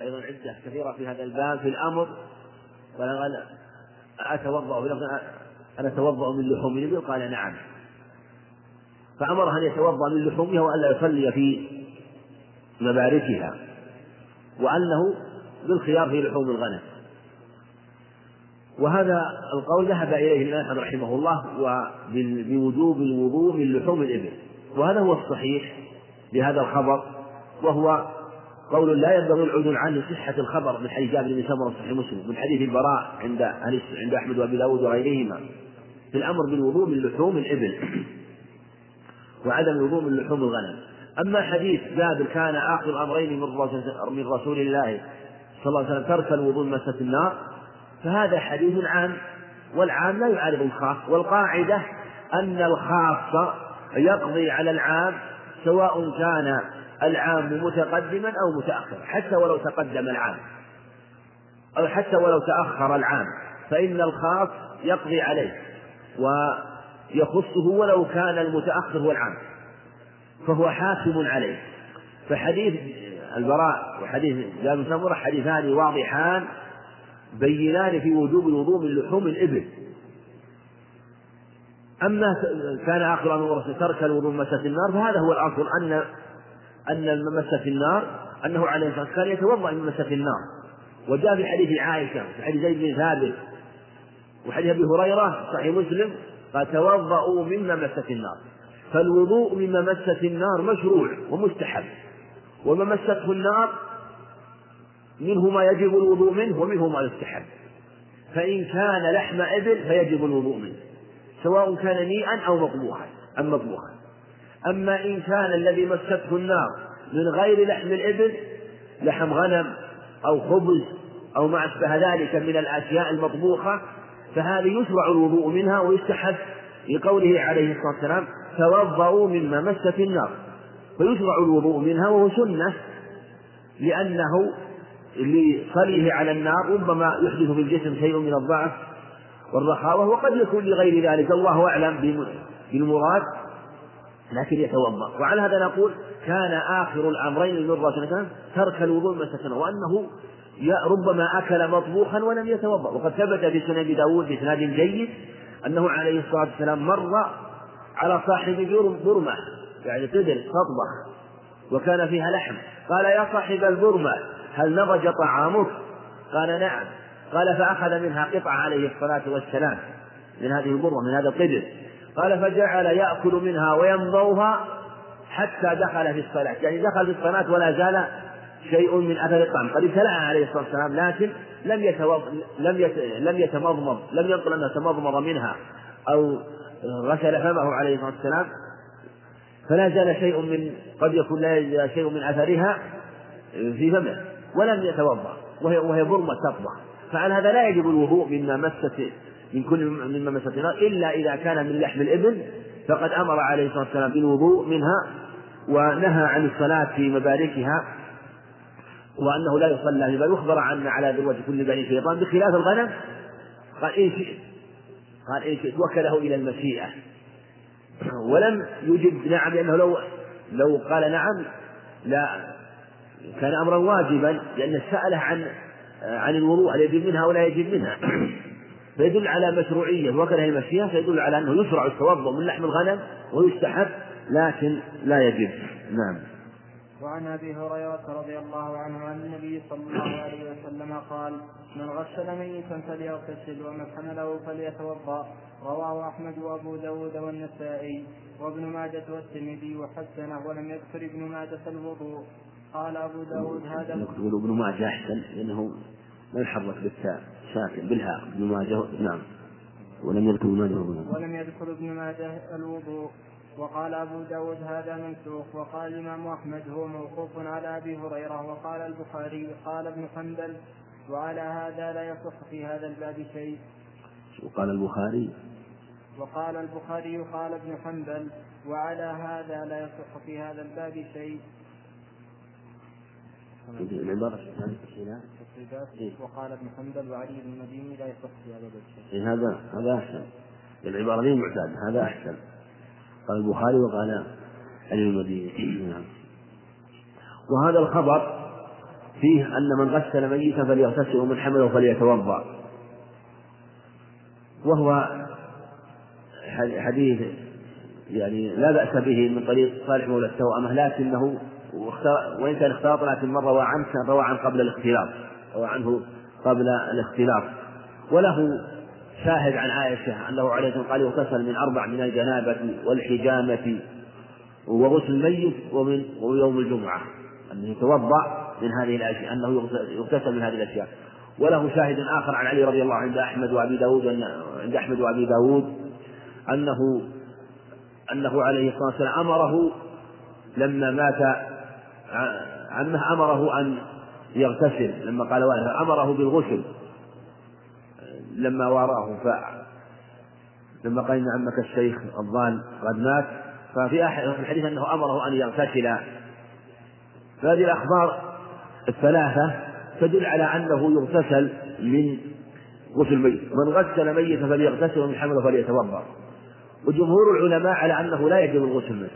أيضا عدة كثيرة في هذا الباب في الأمر قال أتوضأ أنا أتوضأ من لحوم الإبل قال نعم. فأمره أن يتوضأ من لحومها وألا يصلي في مباركها وأنه بالخيار في لحوم الغنم. وهذا القول ذهب إليه الإمام رحمه الله بوجوب الوضوء من لحوم الإبل. وهذا هو الصحيح لهذا الخبر وهو قول لا ينبغي العدول عنه صحة الخبر من حديث جابر بن سمرة صحيح مسلم من حديث البراء عند عند أحمد وأبي داود وغيرهما. في الأمر بالوضوء من لحوم الإبل وعدم الوضوء من لحوم الغنم. أما حديث جابر كان آخر الأمرين من رسول الله صلى الله عليه وسلم ترك الوضوء مسة النار فهذا حديث عام والعام لا يعارض الخاص والقاعدة أن الخاص يقضي على العام سواء كان العام متقدما أو متأخرا حتى ولو تقدم العام. أو حتى ولو تأخر العام فإن الخاص يقضي عليه ويخصه ولو كان المتأخر هو العام. فهو حاكم عليه. فحديث البراء وحديث جابر سمرة حديثان واضحان بينان في وجوب الوضوء من لحوم الإبل. أما كان آخر أمر ترك الوضوء مسة النار فهذا هو الأصل أن أن مسة النار أنه عليه الصلاة والسلام كان يتوضأ من مسة النار. وجاء في حديث عائشة في حديث زيد بن ثابت وحديث أبي هريرة صحيح مسلم قال توضأوا مما مست النار. فالوضوء مما مست النار مشروع ومستحب. وما مسته النار منه ما يجب الوضوء منه ومنه ما يستحب. فإن كان لحم إبل فيجب الوضوء منه سواء كان نيئا أو مطبوخا أم مطبوخا أما إن كان الذي مسته النار من غير لحم الإبل لحم غنم أو خبز أو ما أشبه ذلك من الأشياء المطبوخة فهذه يشرع الوضوء منها ويستحب لقوله عليه الصلاة والسلام توضأوا مما مست النار فيشرع الوضوء منها وهو سنة لأنه لصليه على النار ربما يحدث في الجسم شيء من الضعف والرخاوة وقد يكون لغير ذلك الله أعلم بالمراد. لكن يتوضأ. وعلى هذا نقول كان آخر الأمرين من رسول ترك الوضوء من سكنه وأنه ربما أكل مطبوخا ولم يتوضأ. وقد ثبت في سنن أبي داود بإسناد جيد أنه عليه الصلاة والسلام مر على صاحب برمة يعني قدر تطبخ وكان فيها لحم. قال يا صاحب البرمة هل نضج طعامك؟ قال نعم. قال فأخذ منها قطعة عليه الصلاة والسلام من هذه البرمة من هذا القدر. قال فجعل يأكل منها ويمضوها حتى دخل في الصلاة يعني دخل في الصلاة ولا زال شيء من أثر الطعام قد ابتلعها عليه الصلاة والسلام لكن لم. لم. لم يتمضمض لم ينقل أنه تمضمض منها أو غسل فمه عليه الصلاة والسلام فلا زال شيء من قد يكون لا يزال شيء من أثرها في فمه ولم يتوضأ وهي وهي برمة تطبخ فعلى هذا لا يجب الوضوء مما مست من كل مما مست النار إلا إذا كان من لحم الإبل فقد أمر عليه الصلاة والسلام بالوضوء منها ونهى عن الصلاة في مباركها وأنه لا يصلى بل يخبر عن على ذروة كل بني شيطان بخلاف الغنم. قال إن شئت قال إن شئت وكله إلى المشيئة. ولم يجب نعم لأنه لو لو قال نعم لا كان أمرا واجبا لأن سأله عن عن الوضوء هل يجب منها ولا يجب منها. فيدل على مشروعية وكره المشيئة فيدل على أنه يشرع التوضؤ من لحم الغنم ويستحب لكن لا يجب. نعم. وعن أبي هريرة رضي الله عنه عن النبي صلى الله عليه وسلم قال من غسل ميتا فليغتسل ومن حمله فليتوضأ. رواه أحمد وأبو داود والنسائي. وابن ماجة والترمذي وحسنه ولم يذكر ابن ماجة الوضوء. قال أبو داود هذا يقول ابن ماجة أحسن لأنه ما يحرك بالتاء. ساكن بالهاء ابن ماجه نعم. ولم يذكر ابن ماجه ولم يذكر ابن ماجه الوضوء. وقال أبو داود هذا منسوخ. وقال الإمام أحمد هو موقوف على أبي هريرة. وقال البخاري قال ابن حنبل وعلى هذا لا يصح في هذا الباب شيء. وقال البخاري. وقال البخاري قال ابن حنبل وعلى هذا لا يصح في هذا الباب شيء. العبارة إيه. وقال ابن حنبل وعلي بن المديني لا يصح في هذا شيء. إيه هذا هذا أحسن. العبارة غير معتادة هذا أحسن. قال البخاري وقال علي المديني. نعم. وهذا الخبر فيه أن من غسل ميتا فليغتسل ومن حمله فليتوضأ. وهو حديث يعني لا بأس به من طريق صالح مولى التوأمة لكنه وإن كان اختلاط لكن من روى عنه كان روى عنه قبل الاختلاط. روى عنه قبل الاختلاط. وله شاهد عن عائشة أنه عليه الصلاة قال يغتسل من أربع من الجنابة والحجامة وغسل الميت ومن ويوم الجمعة. أنه يتوضأ من هذه الأشياء أنه يغتسل من هذه الأشياء. وله شاهد آخر عن علي رضي الله عنه عند أحمد وأبي داود عند أحمد وأبي داود أنه أنه عليه الصلاة والسلام أمره لما مات عمه أمره أن يغتسل لما قال والده أمره بالغسل. لما واراه ف لما قال إن عمك الشيخ الضال قد مات ففي الحديث أنه أمره أن يغتسل. فهذه الأخبار الثلاثة تدل على أنه يغتسل من غسل الميت. من غسل ميتا فليغتسل ومن حمله فليتوضأ. وجمهور العلماء على أنه لا يجب الغسل منه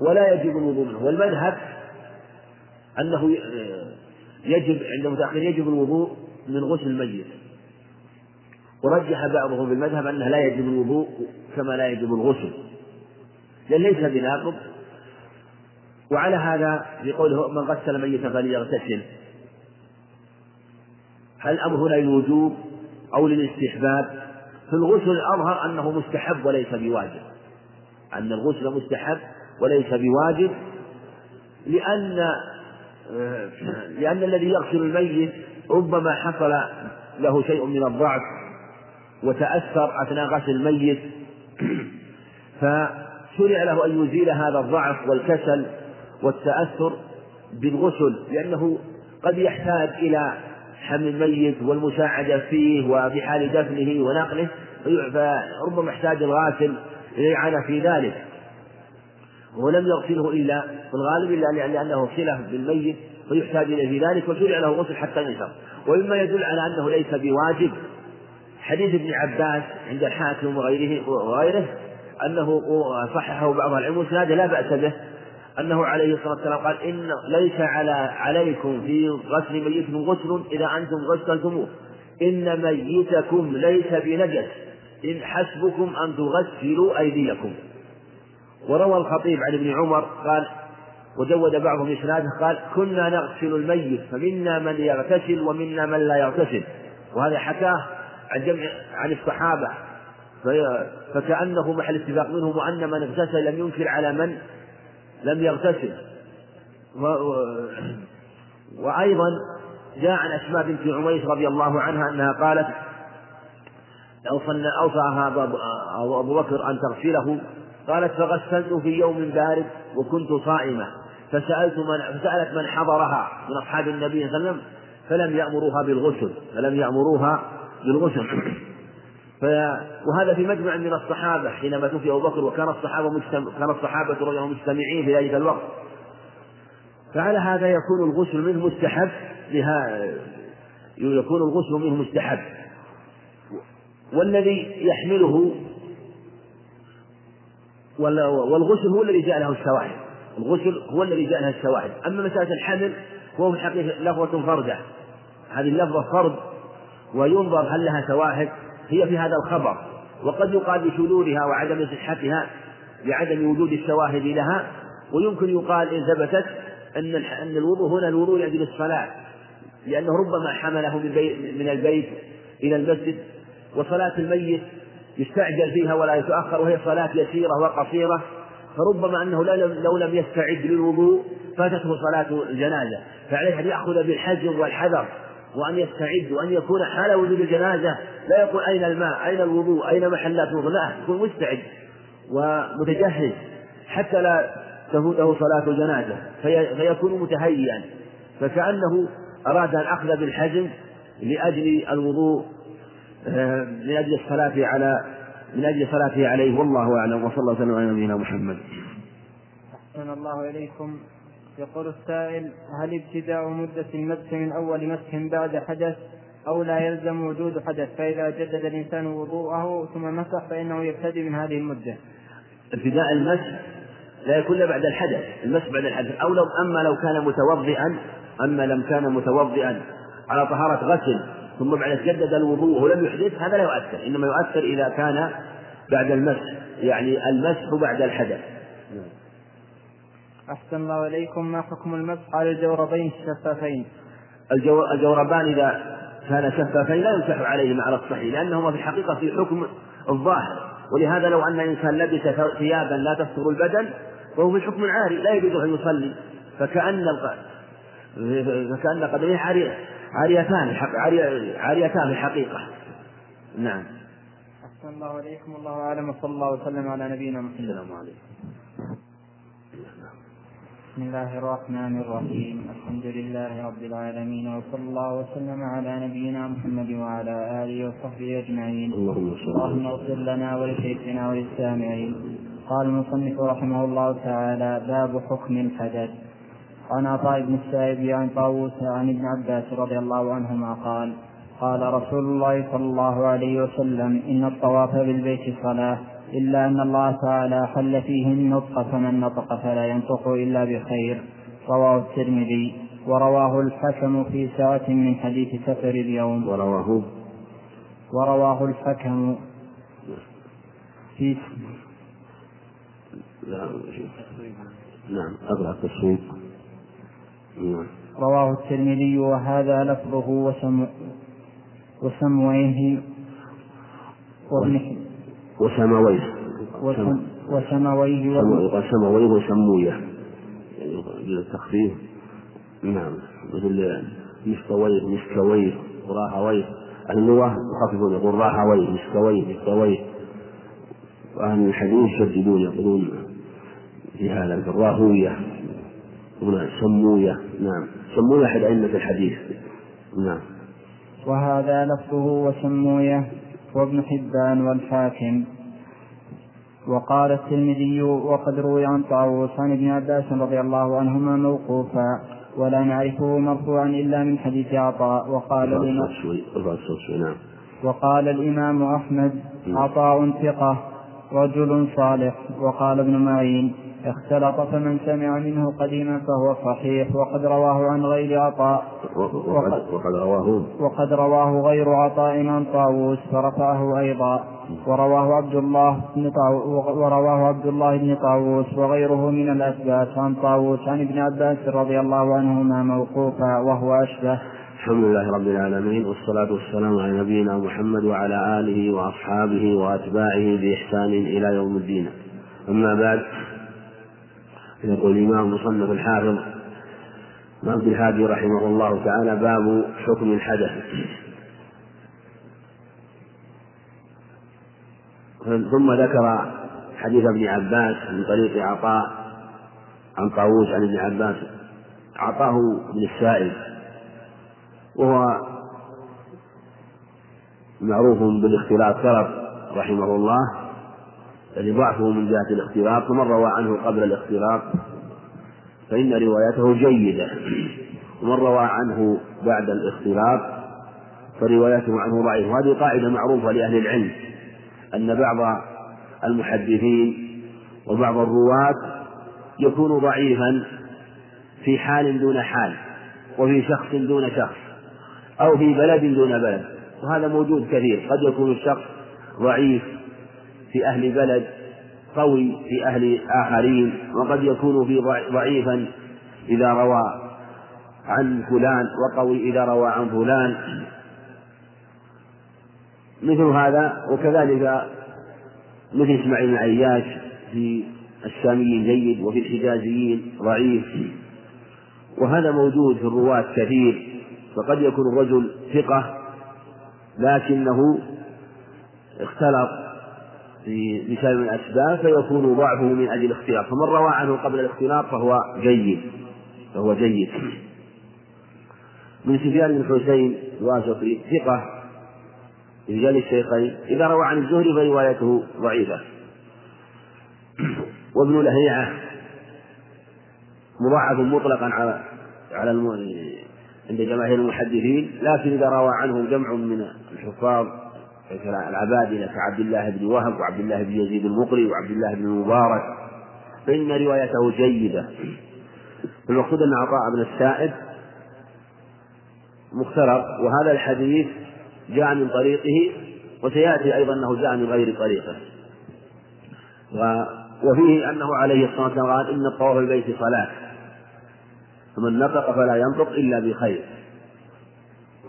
ولا يجب الوضوء منه. والمذهب أنه يجب عند المتأخرين يجب الوضوء من غسل الميت. ورجح بعضهم في المذهب أنه لا يجب الوضوء كما لا يجب الغسل. لأن ليس بناقض. وعلى هذا في قوله من غسل ميتا فليغتسل. هل الأمر هنا للوجوب أو للاستحباب؟ في الغسل الأظهر أنه مستحب وليس بواجب. أن الغسل مستحب وليس بواجب لأن لأن الذي يغسل الميت ربما حصل له شيء من الضعف وتأثر أثناء غسل الميت. فشرع له أن يزيل هذا الضعف والكسل والتأثر بالغسل لأنه قد يحتاج إلى حمل الميت والمساعدة فيه وفي حال دفنه ونقله فربما احتاج الغاسل الإعانة في ذلك. ولم يغسله إلا في الغالب إلا لأنه صلة بالميت ويحتاج إليه ذلك وشرع له غسل حتى ينشر ومما يدل على أنه ليس بواجب. حديث ابن عباس عند الحاكم وغيره وغيره أنه صححه بعض العلم وسناده لا بأس به. أنه عليه الصلاة والسلام قال إن ليس على عليكم في غسل ميتكم غسل إذا أنتم غسلتموه. إن ميتكم ليس بنجس. إن حسبكم أن تغسلوا أيديكم. وروى الخطيب عن ابن عمر قال وجود بعضهم إسناده قال كنا نغسل الميت فمنا من يغتسل ومنا من لا يغتسل. وهذا حكاه عن جمع عن الصحابة. فكأنه محل اتفاق منهم وأن من اغتسل لم ينكر على من لم يغتسل. و... وأيضا جاء عن أسماء بنت عميس رضي الله عنها أنها قالت أوصاها أبو بكر أن تغسله. قالت فغسلت في يوم بارد وكنت صائمة. فسألت من فسألت من حضرها من أصحاب النبي صلى الله عليه وسلم فلم يأمروها بالغسل فلم يأمروها بالغسل. وهذا في مجمع من الصحابة حينما توفي أبو بكر وكان الصحابة مجتمع كان الصحابة رضي الله مجتمعين في ذلك الوقت. فعلى هذا يكون الغسل منه مستحب لها يكون الغسل منه مستحب. والذي يحمله والغسل هو الذي جاء له الشواهد. الغسل هو الذي جاء له الشواهد. أما مسألة الحمل فهو في الحقيقة لفظة فردة هذه اللفظة فرد وينظر هل لها شواهد. هي في هذا الخبر. وقد يقال بشذوذها وعدم صحتها لعدم وجود الشواهد لها. ويمكن يقال إن ثبتت أن أن الوضوء هنا الوضوء لأجل الصلاة. لأنه ربما حمله من, من البيت إلى المسجد. وصلاة الميت يستعجل فيها ولا يتأخر وهي صلاة يسيرة وقصيرة فربما أنه لو لم يستعد للوضوء فاتته صلاة الجنازة. فعليه أن يأخذ بالحجر والحذر وأن يستعد وأن يكون حال وجود الجنازة. لا يقول أين الماء؟ أين الوضوء؟ أين محلات الوضوء؟ لا يكون مستعد ومتجهز حتى لا تفوته صلاة الجنازة. في فيكون متهيئا. فكأنه أراد الأخذ بالحجم لأجل الوضوء من أجل الصلاة على من أجل صلاته عليه. والله أعلم. وصلى الله وسلم على نبينا محمد. أحسن الله إليكم. يقول السائل هل ابتداء مدة المسح من أول مسح بعد حدث أو لا يلزم وجود حدث؟ فإذا جدد الإنسان وضوءه ثم مسح فإنه يبتدي من هذه المدة. ابتداء المسح لا يكون بعد الحدث. المسح بعد الحدث. أو لو أما لو كان متوضئا أما لم كان متوضئا على طهارة غسل ثم بعد جدد الوضوء ولم يحدث هذا لا يؤثر إنما يؤثر إذا كان بعد المسح يعني المسح بعد الحدث. أحسن الله إليكم. ما حكم المسح على الجوربين الشفافين؟ الجوربان إذا كان شفافين لا يمسح عليهما على الصحيح لأنهما في الحقيقة في حكم الظاهر. ولهذا لو أن إنسان لبس ثيابا لا تستر البدن فهو في حكم عاري لا يجوز أن يصلي. فكأن فكأن قدميه عارية عاريتان عاريتان في الحقيقة. نعم. أحسن الله عليكم. والله أعلم. وصلى الله وسلم على نبينا محمد. السلام عليكم. بسم الله الرحمن الرحيم. الحمد لله رب العالمين وصلى الله وسلم على نبينا محمد وعلى آله وصحبه أجمعين. اللهم اغفر لنا ولشيخنا وللسامعين. قال المصنف رحمه الله تعالى باب حكم الحدث عن عطاء بن السائب عن طاووس عن ابن عباس رضي الله عنهما قال قال رسول الله صلى الله عليه وسلم إن الطواف بالبيت صلاة إلا أن الله تعالى حل فيه النطق فمن نطق فلا ينطق إلا بخير. رواه الترمذي ورواه الحكم في ساعة من حديث سفر اليوم. ورواه ورواه الحكم في نعم أقرأ التصويب نعم رواه الترمذي وهذا لفظه وسم وسمويه وابن وسمويه. وسمويه وسمويه وسمويه. يعني التخفيف. نعم. مثل مستويه مستويه وراهويه اللغة يخففون يقول راهويه مستويه مستويه. وأهل الحديث يشددون يقولون في هذا في الراهوية سموية. نعم. سموية أحد أئمة الحديث. نعم. وهذا لفظه وسموية وابن حبان والحاكم. وقال الترمذي وقد روي عن طاووس عن ابن عباس رضي الله عنهما موقوفا ولا نعرفه مرفوعا إلا من حديث عطاء. وقال الإمام نعم. وقال الإمام أحمد عطاء ثقة رجل صالح. وقال ابن معين اختلط فمن سمع منه قديما فهو صحيح. وقد رواه عن غير عطاء. وقد, وقد رواه. وقد رواه غير عطاء عن طاووس فرفعه أيضا. ورواه عبد الله بن ورواه عبد الله بن طاووس وغيره من الأثبات. عن طاووس عن ابن عباس رضي الله عنهما موقوفا وهو أشبه. الحمد لله رب العالمين والصلاة والسلام على نبينا محمد وعلى آله وأصحابه وأتباعه بإحسان إلى يوم الدين. أما بعد يقول الإمام مصنف الحافظ عبد الهادي رحمه الله تعالى باب حكم الحدث. ثم ذكر حديث ابن عباس من طريق عطاء عن طاووس عن ابن عباس. عطاه ابن السائب. وهو معروف بالاختلاط كرب رحمه الله. يعني ضعفه من جهة الاختلاط ومن روى عنه قبل الاختلاط فإن روايته جيدة. ومن روى عنه بعد الاختلاط فروايته عنه ضعيفة. وهذه قاعدة معروفة لأهل العلم أن بعض المحدثين وبعض الرواة يكون ضعيفا في حال دون حال وفي شخص دون شخص أو في بلد دون بلد وهذا موجود كثير. قد يكون الشخص ضعيف في أهل بلد قوي في أهل آخرين وقد يكون في ضعيفا إذا روى عن فلان وقوي إذا روى عن فلان. مثل هذا وكذلك مثل إسماعيل بن عياش في الشاميين جيد وفي الحجازيين ضعيف. وهذا موجود في الرواة كثير فقد يكون الرجل ثقة لكنه اختلط بسبب من الأسباب فيكون ضعفه من أجل الاختلاط فمن روى عنه قبل الاختلاط فهو جيد فهو جيد. من سفيان بن حسين الواسطي ثقة رجال الشيخين إذا روى عن الزهري فروايته ضعيفة. وابن لهيعة مضاعف مطلقا على على عند جماهير المحدثين لكن إذا روى عنه جمع من الحفاظ العبادلة كعبد الله بن وهب وعبد الله بن يزيد المقري وعبد الله بن المبارك. فإن روايته جيدة. المقصود أن عطاء بن السائب مختلط وهذا الحديث جاء من طريقه وسيأتي أيضا أنه جاء من غير طريقه. وفيه أنه عليه الصلاة والسلام قال إن الطواف البيت صلاة. فمن نطق فلا ينطق إلا بخير.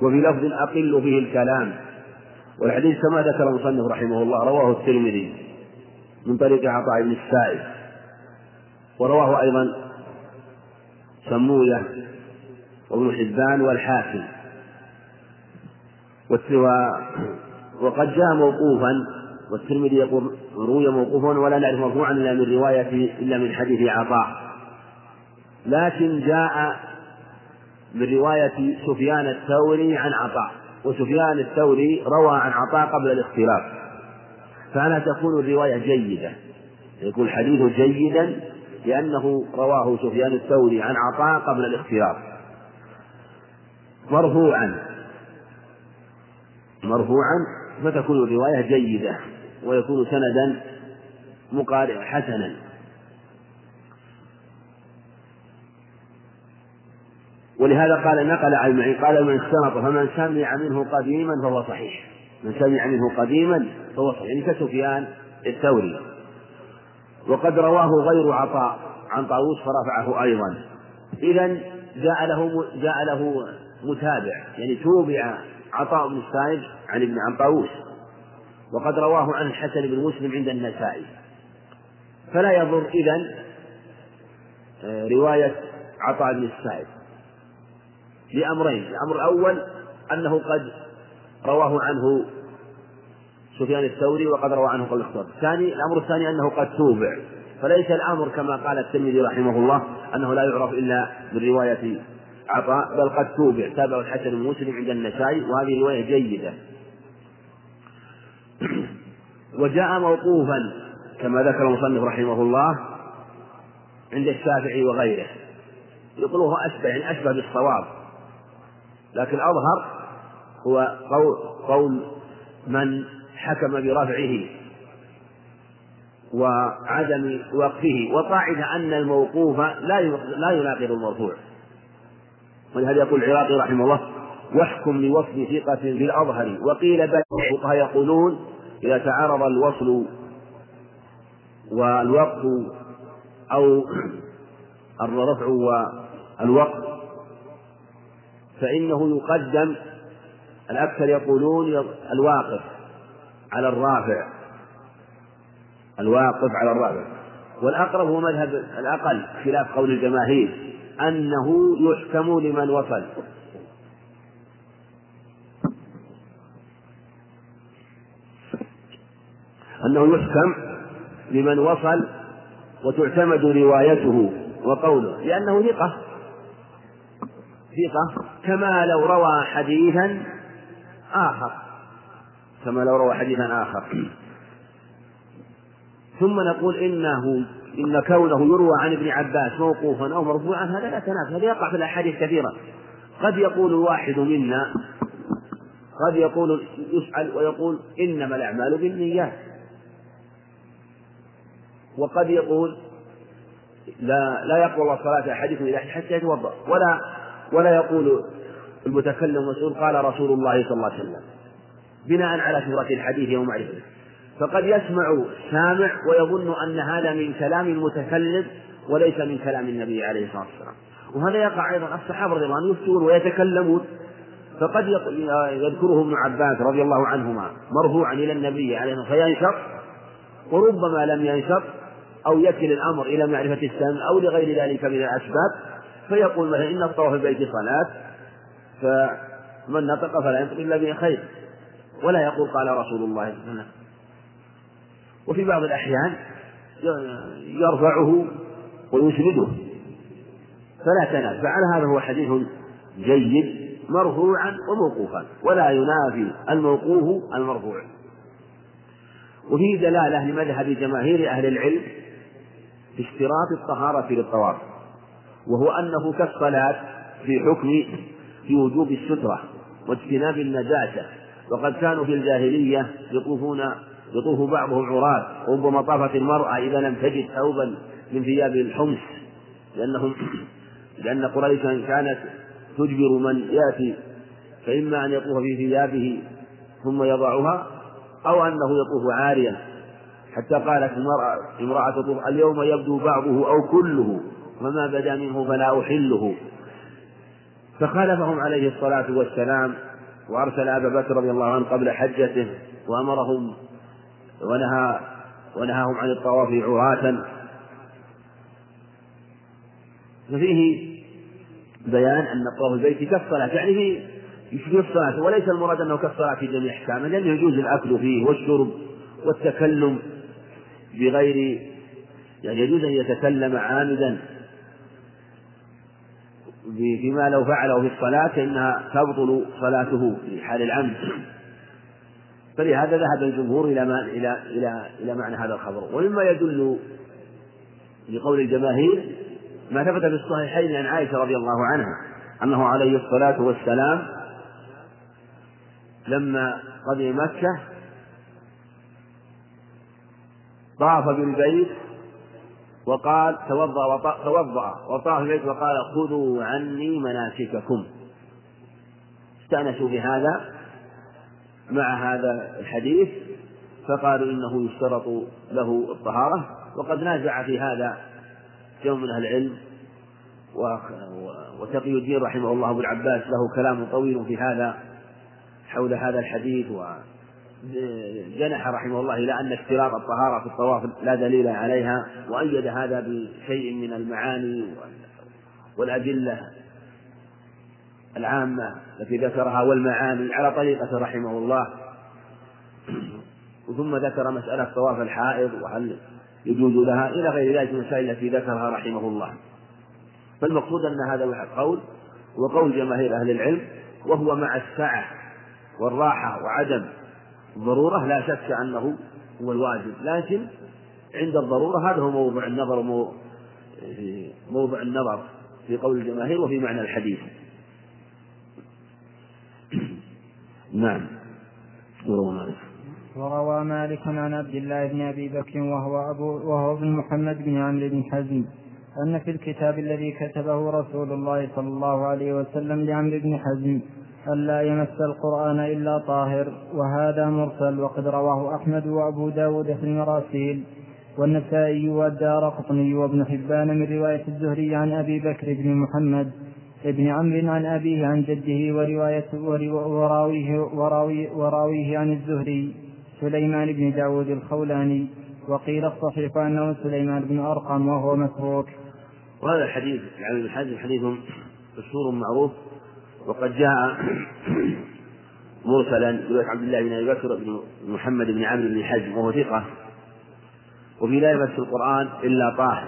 وفي لفظ أقل به الكلام. والحديث كما ذكر المصنف رحمه الله رواه الترمذي من طريق عطاء بن السائب. ورواه أيضا سموية وابن حبان والحاكم. وقد جاء موقوفا والترمذي يقول روي موقوفا ولا نعرف مرفوعا إلا من رواية إلا من حديث عطاء. لكن جاء من رواية سفيان الثوري عن عطاء. وسفيان الثوري روى عن عطاء قبل الاختلاف. فأنا تكون الرواية جيدة. يكون الحديث جيدا لأنه رواه سفيان الثوري عن عطاء قبل الاختلاف. مرفوعا. مرفوعا فتكون الرواية جيدة ويكون سندا مقارئ حسنا. ولهذا قال نقل عن المعين قال من استنط فمن سمع منه قديما فهو صحيح. من سمع منه قديما فهو صحيح. يعني كسفيان الثوري. وقد رواه غير عطاء عن طاووس فرفعه أيضا. إذا جاء له جاء له متابع. يعني توبع عطاء بن السائب عن ابن عن طاووس. وقد رواه عن الحسن بن مسلم عند النسائي. فلا يضر إذا آه، رواية عطاء بن السائب لأمرين الأمر الأول أنه قد رواه عنه سفيان الثوري وقد روى عنه قبل الاختيار الثاني الأمر الثاني أنه قد توبع. فليس الأمر كما قال الترمذي رحمه الله أنه لا يعرف إلا من رواية عطاء بل قد توبع. تابعه الحسن بن مسلم عند النسائي وهذه رواية جيدة. وجاء موقوفا كما ذكر المصنف رحمه الله عند الشافعي وغيره. يقولوه أشبه يعني أشبه بالصواب. لكن أظهر هو قول, من حكم برفعه وعدم وقفه وقاعدة أن الموقوف لا لا يناقض المرفوع. ولهذا يقول العراقي رحمه الله واحكم لوصف ثقة في الأظهر. وقيل بل الفقهاء يقولون إذا تعارض الوصل والوقف أو الرفع والوقف فإنه يقدم الأكثر يقولون الواقف على الرافع. الواقف على الرافع. والأقرب هو مذهب الأقل خلاف قول الجماهير أنه يحكم لمن وصل. أنه يحكم لمن وصل وتعتمد روايته وقوله لأنه ثقة. ثقة كما لو روى حديثا آخر. كما لو روى حديثا آخر. ثم نقول إنه إن كونه يروى عن ابن عباس موقوفا أو مرفوعا هذا لا تنافي هذا يقع في الأحاديث كثيرا. قد يقول الواحد منا قد يقول يسأل ويقول إنما الأعمال بالنيات. وقد يقول لا لا يقبل الله صلاة أحدكم إلى حتى يتوضأ. ولا ولا يقول المتكلم المسؤول قال رسول الله صلى الله عليه وسلم بناء على شهرة الحديث ومعرفته فقد يسمع سامع ويظن أن هذا من كلام المتكلم وليس من كلام النبي عليه الصلاة والسلام. وهذا يقع أيضا الصحابة رضي الله عنهم يفتون ويتكلمون. فقد يذكره ابن عباس رضي الله عنهما مرفوعا إلى النبي عليه الصلاة والسلام وربما لم ينشط أو يكل الأمر إلى معرفة السمع أو لغير ذلك من الأسباب. فيقول مثلا إن الطواف البيت صلاة فمن نطق فلا ينطق إلا بخير ولا يقول قال رسول الله صلى الله عليه وسلم. وفي بعض الأحيان يرفعه ويسنده فلا تنافى فعلى هذا هو حديث جيد مرفوعا وموقوفا. ولا ينافي الموقوف المرفوع. وفيه دلالة لمذهب جماهير أهل العلم في اشتراط الطهارة للطواف. وهو أنه كالصلاة في حكم في وجوب السترة واجتناب النجاسة. وقد كانوا في الجاهلية يطوفون يطوف بعضهم عراة وربما طافت المرأة إذا لم تجد ثوبا من ثياب الحمص. لأنهم لأن قريشا كانت تجبر من يأتي فإما أن يطوف في ثيابه ثم يضعها أو أنه يطوف عاريا. حتى قالت المرأة امرأة تطوف اليوم يبدو بعضه أو كله وما بدا منه فلا أحله. فخالفهم عليه الصلاة والسلام وأرسل أبا بكر رضي الله عنه قبل حجته وأمرهم ونهى ونهاهم عن الطواف عراة. ففيه بيان أن الطواف البيت كالصلاة يعني في يشبه الصلاة وليس المراد أنه كالصلاة في جميع أحكامه لأنه يجوز الأكل فيه والشرب والتكلم بغير يعني يجوز أن يتكلم عامدا فيما لو فعله في الصلاة فإنها تبطل صلاته في حال العمد فلهذا ذهب الجمهور إلى ما إلى إلى إلى معنى هذا الخبر. ومما يدل لقول الجماهير ما ثبت في الصحيحين عن عائشة رضي الله عنها أنه عليه الصلاة والسلام لما قدم مكة طاف بالبيت وقال توضأ توضأ وطاف البيت وقال خذوا عني مناسككم. استأنسوا بهذا مع هذا الحديث فقالوا إنه يشترط له الطهارة. وقد نازع في هذا جمع من أهل العلم وتقي الدين رحمه الله أبو العباس له كلام طويل في هذا حول هذا الحديث وجنح رحمه الله إلى أن اشتراط الطهارة في الطواف لا دليل عليها وأيد هذا بشيء من المعاني والأدلة العامة التي ذكرها والمعاني على طريقة رحمه الله. ثم ذكر مسألة طواف الحائض وهل يجوز لها إلى غير ذلك المسائل التي ذكرها رحمه الله. فالمقصود أن هذا قول وقول جماهير أهل العلم وهو مع السعة والراحة وعدم الضرورة لا شك أنه هو الواجب. لكن عند الضرورة هذا هو موضع النظر موضع النظر في قول الجماهير وفي معنى الحديث. نعم. وروى مالك. وروى مالك عن عبد الله بن أبي بكر وهو ابو وهو ابن محمد بن عمرو بن حزم أن في الكتاب الذي كتبه رسول الله صلى الله عليه وسلم لعمرو بن حزم ألا يمس القرآن إلا طاهر وهذا مرسل وقد رواه أحمد وأبو داود في المراسيل والنسائي والدار قطني وابن حبان من رواية الزهري عن أبي بكر بن محمد ابن عمرو عن أبيه عن جده ورواية وراويه, وراويه, وراويه عن الزهري سليمان بن داود الخولاني وقيل الصحيح أنه سليمان بن أرقم وهو مسروق. وهذا الحديث عن الحديث حديث مشهور معروف وقد جاء مرسلا رواية عبد الله بن أبي بكر بن محمد بن عمرو بن حزم وهو ثقة. وفي لا يمس القرآن إلا طاهر.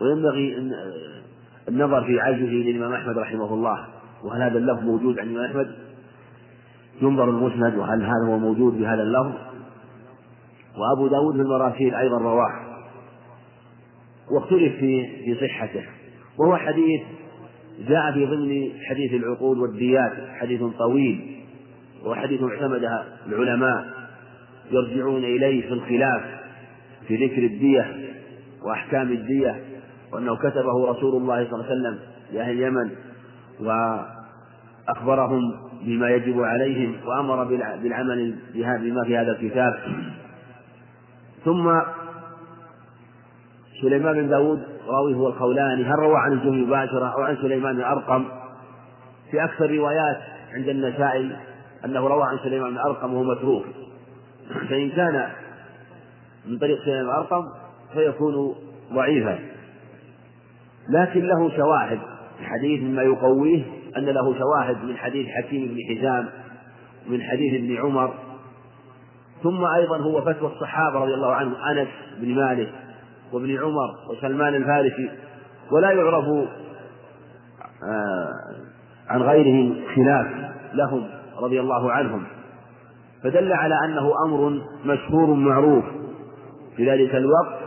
وينبغي أن النظر في عجزه للإمام أحمد رحمه الله. وهل هذا اللفظ موجود عند الإمام أحمد؟ ينظر المسند وهل هذا هو موجود بهذا اللفظ؟ وأبو داود في المراسيل أيضا رواه. واختلف في في صحته. وهو حديث جاء في ضمن حديث العقود والديات حديث طويل وحديث اعتمده العلماء يرجعون إليه في الخلاف في ذكر الدية وأحكام الدية وأنه كتبه رسول الله صلى الله عليه وسلم لأهل اليمن وأخبرهم بما يجب عليهم وأمر بالعمل بما في هذا الكتاب. ثم سليمان بن داود راوي هو الخولاني. هل روى عن الجمهور مباشرة أو عن سليمان بن أرقم؟ في أكثر روايات عند النسائي أنه روى عن سليمان بن أرقم وهو متروك. فإن كان من طريق سليمان بن أرقم فيكون ضعيفا. لكن له شواهد الحديث مما يقويه أن له شواهد من حديث حكيم بن حزام من حديث ابن عمر. ثم أيضا هو فتوى الصحابة رضي الله عنهم أنس بن مالك وابن عمر وسلمان الفارسي ولا يعرف آه، عن غيرهم خلاف لهم رضي الله عنهم فدل على أنه أمر مشهور معروف في ذلك الوقت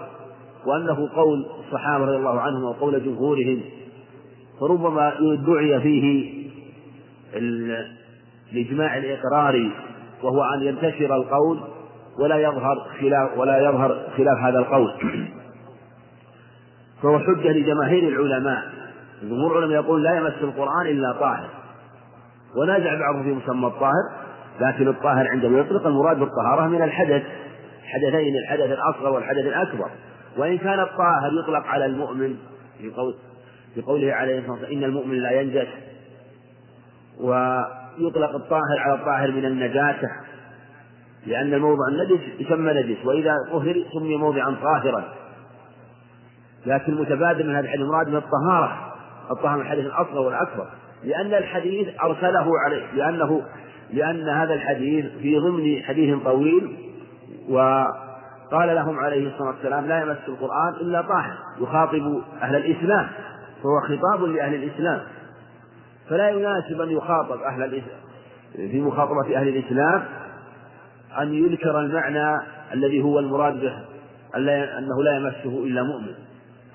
وأنه قول الصحابة رضي الله عنهم وقول جمهورهم فربما دعي فيه الإجماع الإقراري وهو أن ينتشر القول ولا يظهر خلاف ولا يظهر خلاف هذا القول. فهو حجة لجماهير العلماء. جمهور العلماء يقول لا يمس القرآن إلا طاهر. ونازع بعضهم في مسمى الطاهر لكن الطاهر عندما يطلق المراد بالطهارة من الحدث. حدثين الحدث الأصغر والحدث الأكبر. وإن كان الطاهر يطلق على المؤمن في قول في قوله عليه الصلاة والسلام إن المؤمن لا ينجس. ويطلق الطاهر على الطاهر من النجاسة لأن الموضع النجس يسمى نجس. وإذا طهر سمي موضعا طاهرا. لكن متبادل من هذا الحديث مراد من الطهارة. الطهارة من الحديث الأصغر والأكبر. لأن الحديث أرسله عليه لأنه لأن هذا الحديث في ضمن حديث طويل وقال لهم عليه الصلاة والسلام لا يمس القرآن إلا طاهر يخاطب أهل الإسلام فهو خطاب لأهل الإسلام. فلا يناسب أن يخاطب أهل الإسلام في مخاطبة أهل الإسلام أن يذكر المعنى الذي هو المراد به أنه لا يمسه إلا مؤمن.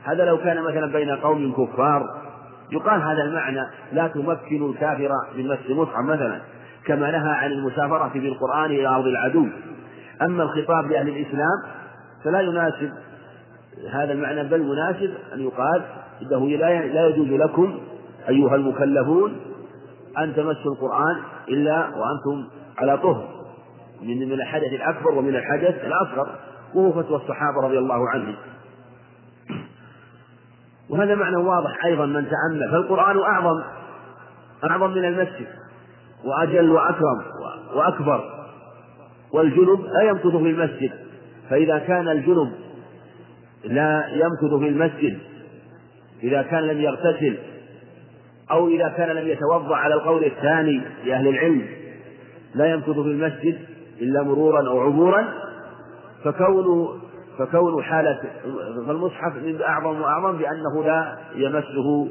هذا لو كان مثلا بين قوم كفار يقال هذا المعنى لا تمكن الكافر من مس المصحف مثلا كما نهى عن المسافرة بالقرآن إلى أرض العدو. أما الخطاب لأهل الإسلام فلا يناسب هذا المعنى بل مناسب أن يقال إنه لا يجوز لكم أيها المكلفون أن تمسوا القرآن إلا وأنتم على طهر. من الحدث الأكبر ومن الحدث الأصغر وهو فتوى الصحابة رضي الله عنهم. وهذا معنى واضح أيضا من تأمل. فالقرآن أعظم أعظم من المسجد وأجل وأكرم وأكبر. والجنب لا يمكث في المسجد. فإذا كان الجنب لا يمكث في المسجد إذا كان لم يغتسل أو إذا كان لم يتوضأ على القول الثاني لأهل العلم لا يمكث في المسجد إلا مرورا أو عبورا فكون فكون حالة فالمصحف من أعظم وأعظم بأنه لا يمسه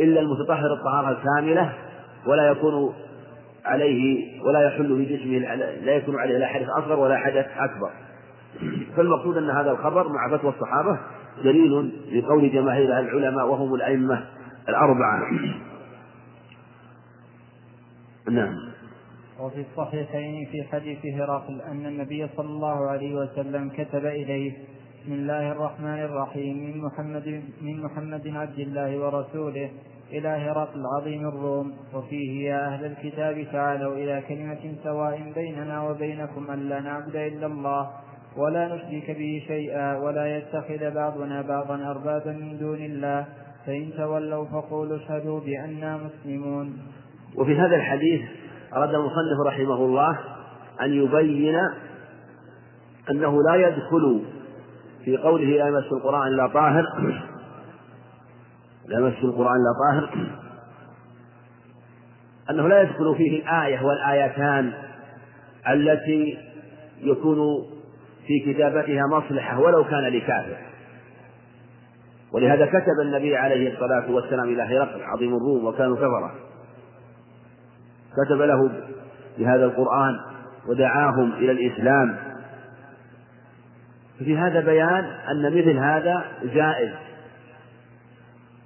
إلا المتطهر الطهارة الكاملة ولا يكون عليه ولا يحل في جسمه لا يكون عليه لا حدث أصغر ولا حدث أكبر. فالمقصود أن هذا الخبر مع فتوى الصحابة دليل لقول جماهير العلماء وهم الأئمة الأربعة. نعم. وفي الصحيحين في حديث هرقل أن النبي صلى الله عليه وسلم كتب إليه بسم الله الرحمن الرحيم من محمد من محمد عبد الله ورسوله إلى هرقل عظيم الروم وفيه يا أهل الكتاب تعالوا إلى كلمة سواء بيننا وبينكم ألا نعبد إلا الله ولا نشرك به شيئا ولا يتخذ بعضنا بعضا أربابا من دون الله فإن تولوا فقولوا اشهدوا بأننا مسلمون. وفي هذا الحديث أراد المصنف رحمه الله أن يبين أنه لا يدخل في قوله لا يمس القرآن إلا طاهر. لا يمس القرآن إلا طاهر. أنه لا يدخل فيه الآية والآيتان التي يكون في كتابتها مصلحة ولو كان لكافر. ولهذا كتب النبي عليه الصلاة والسلام إلى هرقل عظيم الروم وكانوا كفرة. كتب له بهذا القرآن ودعاهم إلى الإسلام. في هذا بيان أن مثل هذا جائز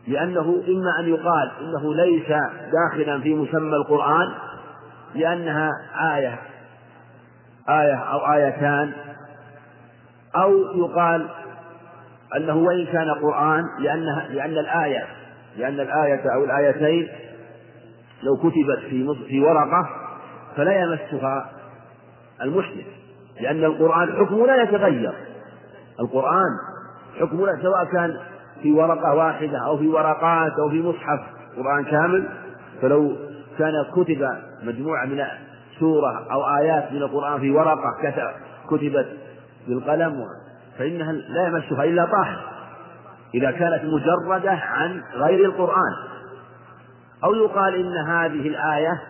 لأنه إما أن يقال إنه ليس داخلا في مسمى القرآن لأنها آية آية أو آيتان أو يقال أنه وإن كان قرآن لأنها لأن الآية لأن الآية أو الآيتين لو كتبت في في ورقة فلا يمسها المحدث لأن القرآن حكمه لا يتغير. القرآن حكمه سواء كان في ورقة واحدة أو في ورقات أو في مصحف قرآن كامل فلو كان كتب مجموعة من سورة أو آيات من القرآن في ورقة كتبت بالقلم فإنها لا يمسها إلا طاهر إذا كانت مجردة عن غير القرآن. أو يقال إن هذه الآية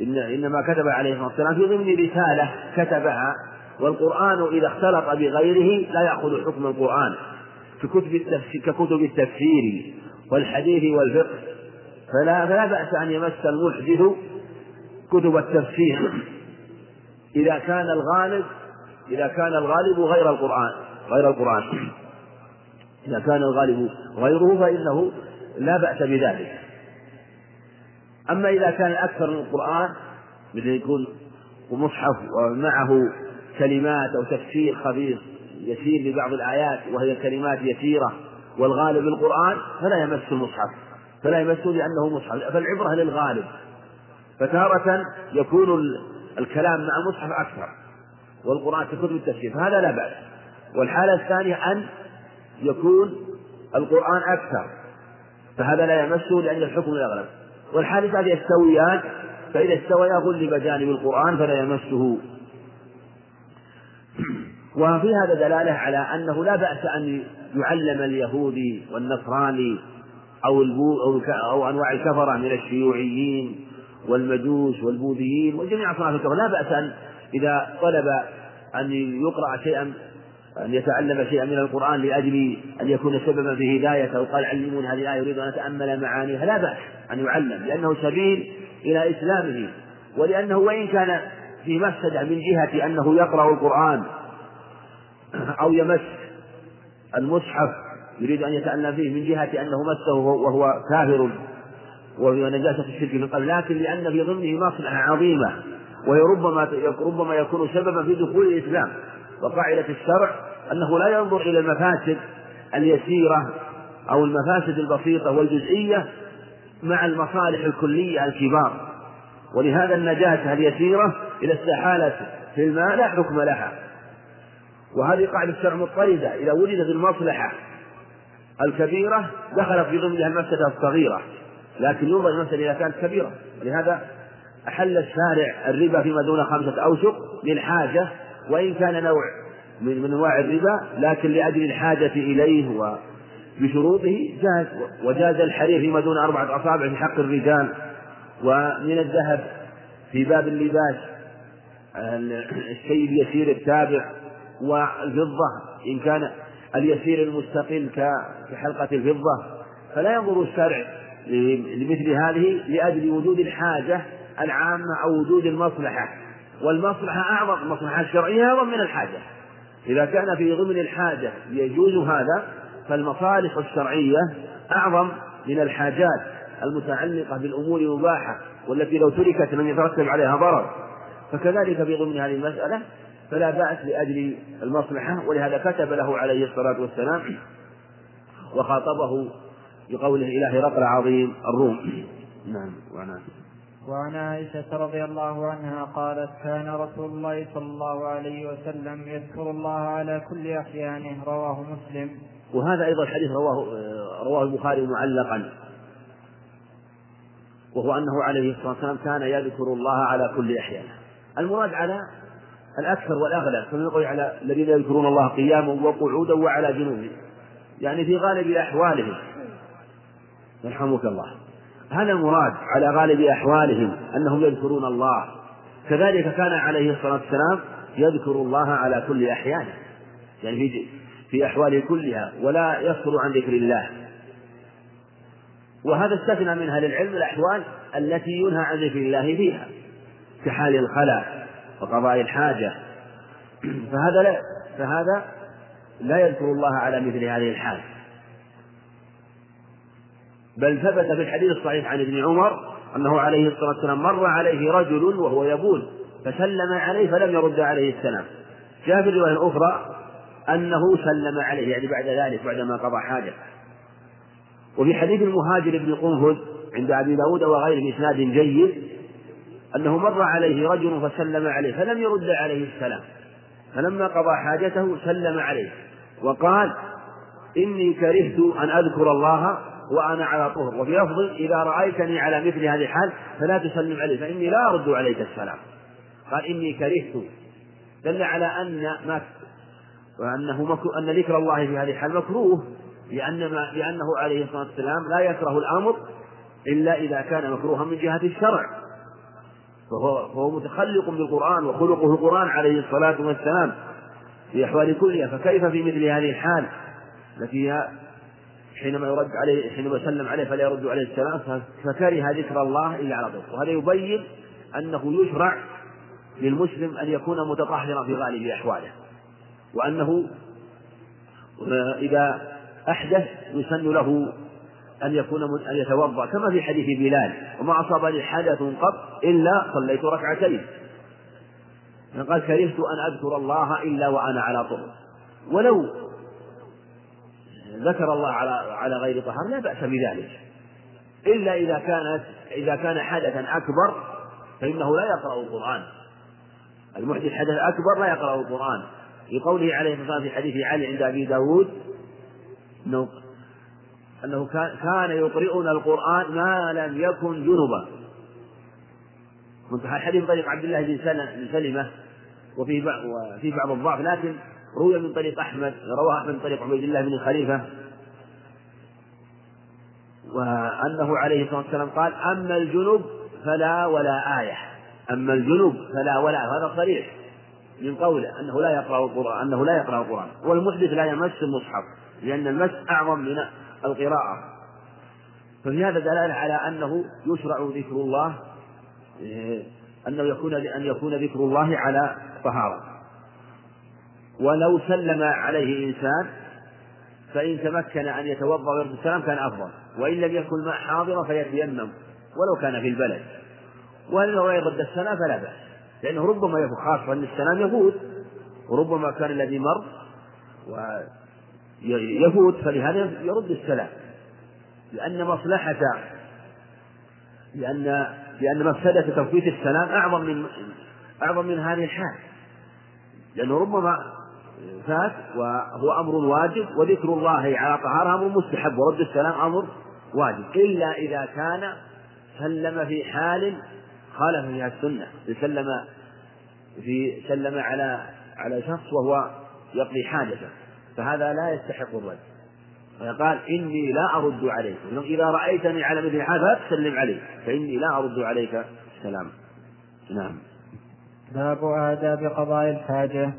إن إنما كتب عليه الصلاة والسلام في ضمن رسالة كتبها والقرآن إذا اختلط بغيره لا يأخذ حكم القرآن ككتب التفسير ككتب التفسير والحديث والفقه فلا فلا بأس أن يمس المحدث كتب التفسير. إذا كان الغالب إذا كان الغالب غير القرآن غير القرآن. إذا كان الغالب غيره فإنه لا بأس بذلك. أما إذا كان أكثر من القرآن مثل يكون مصحف ومعه كلمات أو تفسير خفيف يسير لبعض الآيات وهي كلمات يسيرة والغالب القرآن فلا يمس المصحف فلا يمسه لأنه مصحف فالعبرة للغالب. فتارة يكون الكلام مع المصحف أكثر والقرآن ككتب التفسير فهذا لا بأس. والحالة الثانية أن يكون القرآن أكثر فهذا لا يمسه لأن الحكم الأغلب والحالة الثالثة يستويان فإذا استويا غلب جانب القرآن فلا يمسه. وفي هذا دلالة على أنه لا بأس أن يعلم اليهودي والنصراني أو أو, أو أنواع الكفرة من الشيوعيين والمجوس والبوذيين وجميع أصناف الكفر لا بأس أن إذا طلب أن يقرأ شيئا أن يتعلم شيئا من القرآن لأجل أن يكون سببا في هدايته وقال علموني هذه الآية أريد أن أتأمل معانيها. لا بأس أن يعلم لأنه سبيل إلى إسلامه. ولأنه وإن كان في مفسدة من جهة أنه يقرأ القرآن أو يمس المصحف يريد أن يتألم فيه من جهة أنه مسه وهو كافر ونجاسة الشرك من قبل لكن لأن في ضمنه مصلحة عظيمة وهي ربما ربما يكون سببا في دخول الإسلام. وقاعدة الشرع أنه لا ينظر إلى المفاسد اليسيرة أو المفاسد البسيطة والجزئية مع المصالح الكلية الكبار. ولهذا النجاسة اليسيرة إذا استحالت في الماء لا حكم لها. وهذه قاعدة الشرع مضطردة. إذا وجدت المصلحة الكبيرة دخلت في ضمنها المفسدة الصغيرة. لكن ينظر المسألة إذا كانت كبيرة. ولهذا أحل الشارع الربا فيما دون خمسة أوسق للحاجة وإن كان نوع من أنواع الربا لكن لأجل الحاجة إليه وبشروطه جاز وجاز الحرير فيما دون أربعة أصابع في حق الرجال. ومن الذهب في باب اللباس الشيء اليسير التابع والفضة إن كان اليسير المستقل كحلقة الفضة. فلا ينظر الشرع لمثل هذه لأجل وجود الحاجة العامة أو وجود المصلحة. والمصلحة أعظم المصلحة الشرعية أعظم من الحاجة. إذا كان في ضمن الحاجة يجوز هذا فالمصالح الشرعية أعظم من الحاجات المتعلقة بالأمور المباحة والتي لو تركت لم يترتب عليها ضرر. فكذلك في ضمن هذه المسألة فلا بأس لأجل المصلحة ولهذا كتب له عليه الصلاة والسلام وخاطبه بقوله إلى هرقل عظيم الروم. نعم وعن وعن عائشة رضي الله عنها قالت كان رسول الله صلى الله عليه وسلم يذكر الله على كل أحيانه رواه مسلم. وهذا أيضا الحديث رواه رواه البخاري معلقا. وهو أنه عليه الصلاة والسلام كان يذكر الله على كل أحيانه. المراد على الأكثر والأغلب كما يقول على الذين يذكرون الله قياما وقعودا وعلى جنوبهم. يعني في غالب أحوالهم. يرحمك الله. هذا المراد على غالب أحوالهم أنهم يذكرون الله. كذلك كان عليه الصلاة والسلام يذكر الله على كل أحيانه. يعني في في أحواله كلها ولا يصدر عن ذكر الله. وهذا استثنى منها للعلم الأحوال التي ينهى عن ذكر الله فيها كحال الخلاء وقضاء الحاجة. فهذا لا فهذا لا يذكر الله على مثل هذه الحال. بل ثبت في الحديث الصحيح عن ابن عمر أنه عليه الصلاة والسلام مر عليه رجل وهو يبول فسلم عليه فلم يرد عليه السلام. جاء في الرواية الأخرى أنه سلم عليه يعني بعد ذلك بعدما قضى حاجة. وفي حديث المهاجر بن قنفذ عند أبي داود وغيره بإسناد جيد أنه مر عليه رجل فسلم عليه فلم يرد عليه السلام. فلما قضى حاجته سلم عليه وقال إني كرهت أن أذكر الله وأنا على طهر. وفي لفظ إذا رأيتني على مثل هذه الحال فلا تسلم علي فإني لا أرد عليك السلام. قال إني كرهت. دل على أن ما وأنه مكروه أن ذكر الله في هذه الحال مكروه لأن ما لأنه عليه الصلاة والسلام لا يكره الأمر إلا إذا كان مكروها من جهة الشرع. فهو, فهو متخلق بالقرآن وخلقه القرآن عليه الصلاة والسلام في أحوال كلها. فكيف في مثل هذه الحال التي حينما يرد عليه حينما يسلم عليه فلا يرد عليه السلام فكره ذكر الله إلا على طول وهذا يبين أنه يشرع للمسلم أن يكون متطهرا في غالب أحواله. وأنه إذا أحدث يسن له أن يكون أن يتوضأ كما في حديث بلال وما أصابني حدث قط إلا صليت ركعتين. قال كرهت أن أذكر الله إلا وأنا على طهر ولو ذكر الله على على غير طهر لا بأس بذلك. إلا إذا كانت إذا كان حدثا أكبر فإنه لا يقرأ القرآن. المحدث حدث أكبر لا يقرأ القرآن. لقوله عليه الصلاة والسلام في حديث علي عند أبي داود أنه أنه كان يقرئنا القرآن ما لم يكن جنبا. منتهى الحديث طريق عبد الله بن سلمة وفيه بعض وفيه بعض الضعف لكن روي من طريق أحمد رواه أحمد من طريق عبيد الله بن خليفة. وأنه عليه الصلاة والسلام قال أما الجنب فلا ولا آية. أما الجنب فلا ولا هذا صريح من قوله أنه لا يقرأ القرآن أنه لا يقرأ القرآن. والمحدث لا يمس المصحف لأن المس أعظم من القراءة. ففي هذا دلالة على أنه يشرع ذكر الله أنه يكون أن يكون ذكر الله على طهارة. ولو سلم عليه إنسان فإن تمكن أن يتوضأ ويرد السلام كان أفضل وإن لم يكن ماء حاضرا فيتيمم ولو كان في البلد. وإن لو يرد السلام فلا بأس لأنه ربما يفوت خاصة أن السلام يفوت وربما كان الذي مر ويفوت فلهذا يرد السلام. لأن مصلحة لأن لأن مفسدة تفويت السلام أعظم من أعظم من هذه الحال. لأنه ربما فات وهو أمر واجب وذكر الله على طهارة أمر مستحب ورد السلام أمر واجب. إلا إذا كان سلم في حال خالف فيها السنة سلم في سلم على على شخص وهو يقضي حاجته فهذا لا يستحق الرد. فقال إني لا أرد عليك. إذا رأيتني على مثل هذا فسلم علي فإني لا أرد عليك السلام. نعم. باب آداب قضاء الحاجة.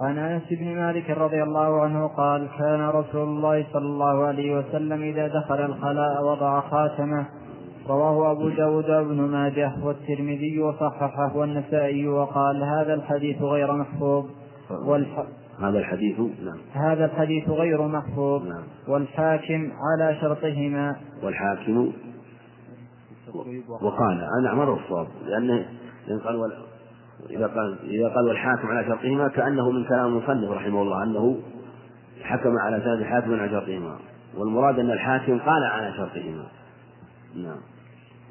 عن أنس بن مالك رضي الله عنه قال كان رسول الله صلى الله عليه وسلم إذا دخل الخلاء وضع خاتمه. رواه أبو داود وابن ماجه والترمذي وصححه والنسائي وقال هذا الحديث غير محفوظ. والح... هذا الحديث نعم. هذا الحديث غير محفوظ. نعم. والحاكم على شرطهما. والحاكم وقال. أنا مر الصواب لأنه قال إذا قال إذا قال والحاكم على شرطهما كأنه من كلام المصنف رحمه الله أنه حكم على سند الحاكم على شرطهما. والمراد أن الحاكم قال على شرطهما. نعم.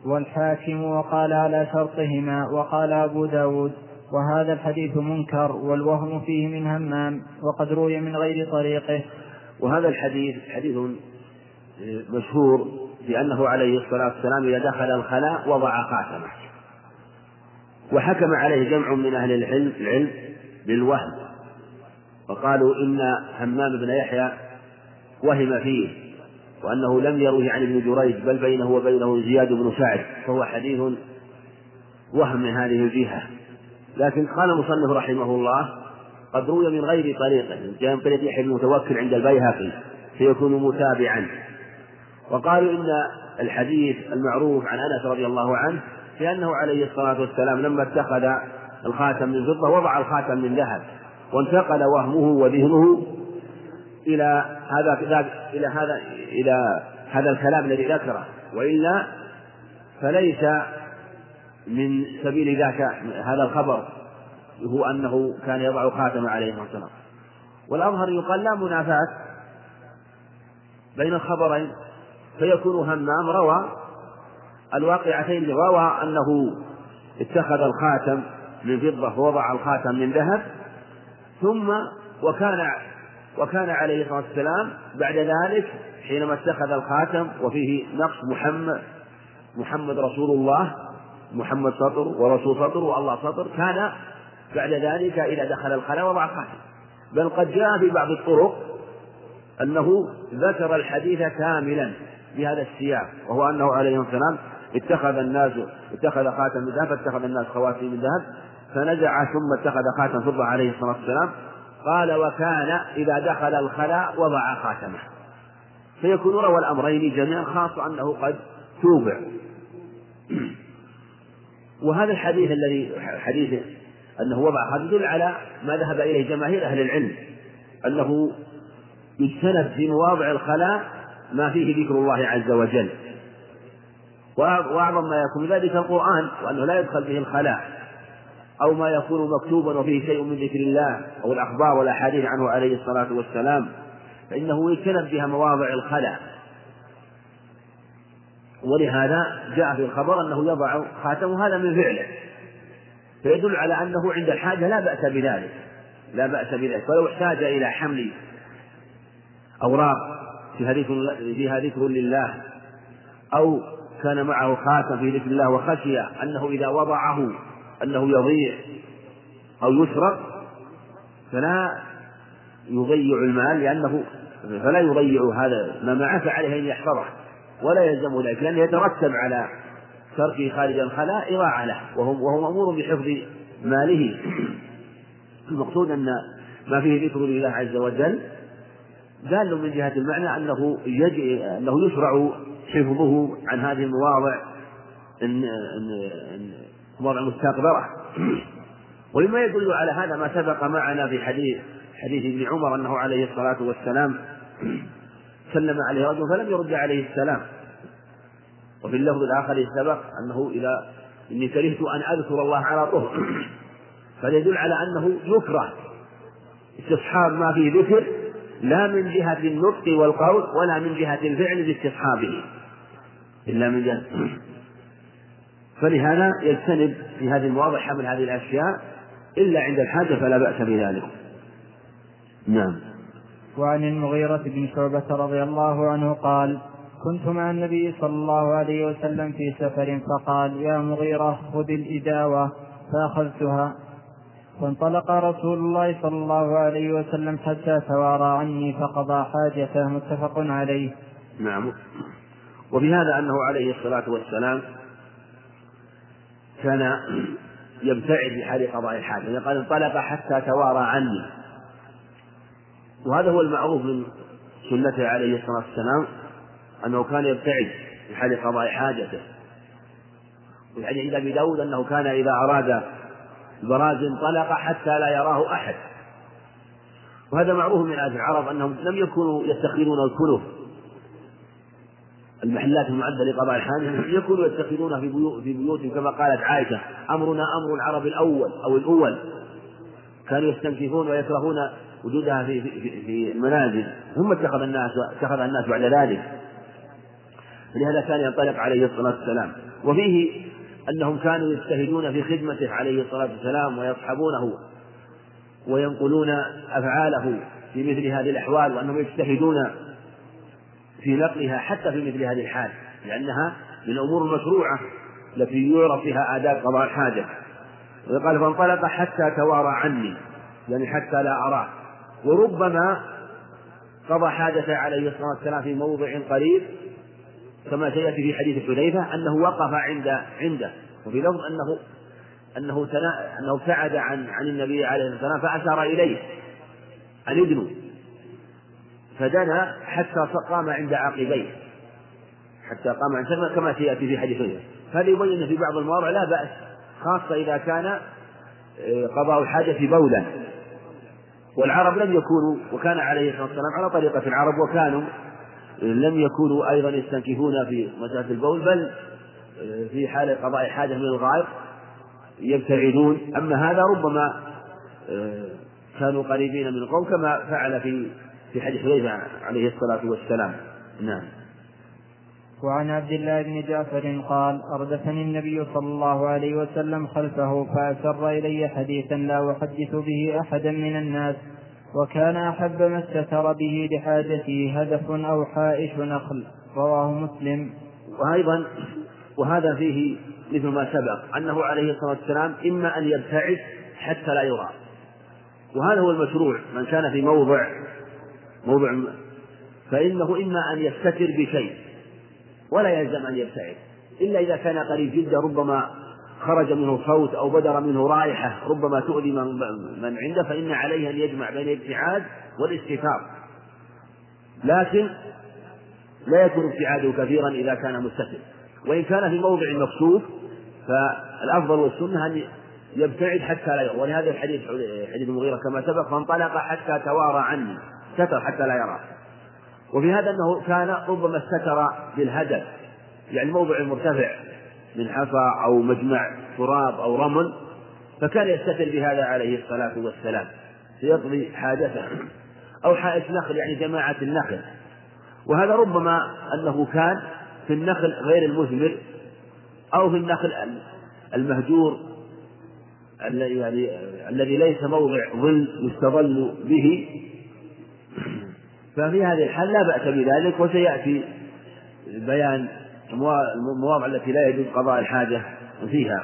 والحاكم وقال على شرطهما وقال أبو داود وهذا الحديث منكر والوهم فيه من همام وقد روي من غير طريقه. وهذا الحديث حديث مشهور بأنه عليه الصلاة والسلام إذا دخل الخلاء وضع خاتمه. وحكم عليه جمع من أهل العلم العلم بالوهم. وقالوا إن همام بن يحيى وهم فيه وأنه لم يروه عن ابن جريج بل بينه وبينه زياد بن سعد فهو حديث وهم من هذه الجهة. لكن قال المصنف رحمه الله قد روي من غير طريقه من طريق يحيى بن متوكل عند البيهقي فيكون متابعا. وقالوا إن الحديث المعروف عن أنس رضي الله عنه لأنه عليه الصلاة والسلام لما اتخذ الخاتم من فضة وضع الخاتم من ذهب وانتقل وهمه وذهنه إلى هذا إلى هذا إلى هذا الكلام الذي ذكره. وإلا فليس من سبيل ذاك هذا الخبر هو أنه كان يضع خاتم عليه الصلاة والسلام. والأظهر يقال لا منافاة بين الخبرين فيكون همام روى الواقعتين روى أنه اتخذ الخاتم من فضة ووضع الخاتم من ذهب ثم وكان وكان عليه الصلاة والسلام بعد ذلك حينما اتخذ الخاتم وفيه نقص محمد محمد رسول الله محمد سطر ورسول سطر والله سطر كان بعد ذلك إذا دخل الخلاء وضع خاتم بل قد جاء في بعض الطرق أنه ذكر الحديث كاملا بهذا السياق وهو أنه عليه السلام اتخذ الناس اتخذ خاتم من ذهب فاتخذ الناس خواتيم من ذهب فنزع ثم اتخذ خاتم فضة عليه الصلاة والسلام. قال وكان إذا دخل الخلاء وضع خاتمه. فيكون روى الأمرين جميعا خاصة أنه قد توبع وهذا الحديث الذي حديث أنه وضع خاتم يدل على ما ذهب إليه جماهير أهل العلم. أنه يجتنب في مواضع الخلاء ما فيه ذكر الله عز وجل. وأعظم ما يكون ذلك القرآن وأنه لا يدخل به الخلاء أو ما يكون مكتوبا وفيه شيء من ذكر الله أو الأخبار والأحاديث عنه عليه الصلاة والسلام فإنه يجتنب بها مواضع الخلاء. ولهذا جاء في الخبر أنه يضع خاتمه هذا من فعله. فيدل على أنه عند الحاجة لا بأس بذلك. لا بأس بذلك. ولو احتاج إلى حمل أوراق فيها فيها ذكر لله أو كان معه خاتم في ذكر الله وخشي أنه إذا وضعه أنه يضيع أو يسرق فلا يضيع المال لأنه فلا يضيع هذا ما معه فعليه أن يحفظه ولا يلزم ذلك لأنه يترتب على تركه خارج الخلاء إضاعة له وهو, مأمور بحفظ ماله. المقصود أن ما فيه ذكر لله عز وجل دال من جهة المعنى أنه يجي أنه يشرع حفظه عن هذه المواضع إن إن مواضع مستقبرة ومما يدل على هذا ما سبق معنا في حديث حديث ابن عمر أنه عليه الصلاة والسلام سلم عليه رجل فلم يرد عليه السلام. وفي اللفظ الآخر سبق أنه إذا إني كرهت أن أذكر الله على طهر. فيدل على أنه يكره استصحاب ما فيه ذكر لا من جهة النطق والقول ولا من جهة الفعل باستصحابه. إلا من جهة. فلهذا يجتنب في هذه المواضع حمل هذه الأشياء إلا عند الحاجة فلا بأس بذلك. نعم. وعن المغيرة بن شعبة رضي الله عنه قال كنت مع النبي صلى الله عليه وسلم في سفر فقال يا مغيرة خذ الإداوة فأخذتها. فانطلق رسول الله صلى الله عليه وسلم حتى توارى عني فقضى حاجته متفق عليه. نعم. وفي هذا أنه عليه الصلاة والسلام كان يبتعد في حال قضاء الحاجة قال انطلق حتى توارى عني. وهذا هو المعروف من سنته عليه الصلاة والسلام أنه كان يبتعد في حال قضاء حاجته. وفي حديث أبي داود أنه كان إذا أراد البراز انطلق حتى لا يراه أحد. وهذا معروف من آل العرب أنهم لم يكونوا يتخذون الكنف المحلات المعدة لقضاء الحاجة يكونوا يتخذونها في في بيوتهم كما قالت عائشة أمرنا أمر العرب الأول أو الأول. كانوا يستنكفون ويكرهون وجودها في في, في المنازل. ثم اتخذ الناس اتخذ الناس بعد ذلك. لهذا كان ينطلق عليه الصلاة والسلام. وفيه أنهم كانوا يجتهدون في خدمته عليه الصلاة والسلام ويصحبونه وينقلون أفعاله في مثل هذه الأحوال وأنهم يجتهدون في نقلها حتى في مثل هذه الحال لأنها من الأمور المشروعة التي يعرف فيها آداب قضاء الحاجة. وقال فانطلق حتى توارى عني يعني حتى لا أراه. وربما قضى حاجته عليه الصلاة والسلام في موضع قريب كما سيأتي في حديث حذيفة أنه وقف عند عنده. وفي لفظ أنه أنه. أنه ابتعد عن عن النبي عليه الصلاة والسلام فأشار إليه. أن ادنوا. فدنا حتى قام عند عقبيه. حتى قام عند كما سيأتي في حديث حذيفة هذا يبين في بعض المواضع لا بأس خاصة إذا كان آه، قضاء الحاجة بولا. والعرب لم يكونوا وكان عليه الصلاة والسلام على طريقة العرب وكانوا لم يكونوا أيضا يستنكفون في مسألة البول بل في حال قضاء حاجة من الغائط يبتعدون. أما هذا ربما كانوا قريبين من القوم كما فعل في في حديث حذيفة عليه الصلاة والسلام. نعم. وعن عبد الله بن جعفر قال أردفني النبي صلى الله عليه وسلم خلفه فأسر إلي حديثا لا أحدث به أحدا من الناس وكان أحب ما استتر به لحاجته هدف أو حائش نخل. رواه مسلم. وأيضا وهذا فيه مثل ما سبق أنه عليه الصلاة والسلام إما أن يبتعد حتى لا يرى. وهذا هو المشروع من كان في موضع موضع فإنه إما أن يستتر بشيء ولا يلزم أن يبتعد. إلا إذا كان قريب جدا ربما خرج منه صوت أو بدر منه رائحة ربما تؤذي من, من عنده فإن عليه أن يجمع بين الابتعاد والاستتار. لكن لا يكون ابتعاده كثيرا إذا كان مستتر. وإن كان في موضع مكشوف فالأفضل والسنة أن يبتعد حتى لا يرى ولهذا الحديث حديث المغيرة كما سبق فانطلق حتى توارى عني ستر حتى لا يرى وفي هذا أنه كان ربما استتر بالهدف يعني الموضع المرتفع من حصى أو مجمع تراب أو رمل فكان يستتر بهذا عليه الصلاة والسلام ليقضي حاجته أو حائط نخل يعني جماعة النخل. وهذا ربما أنه كان في النخل غير المثمر أو في النخل المهجور يعني الذي ليس موضع ظل يستظل به ففي هذه الحال لا بأس بذلك وسيأتي بيان المواضع التي لا يجوز قضاء الحاجة فيها.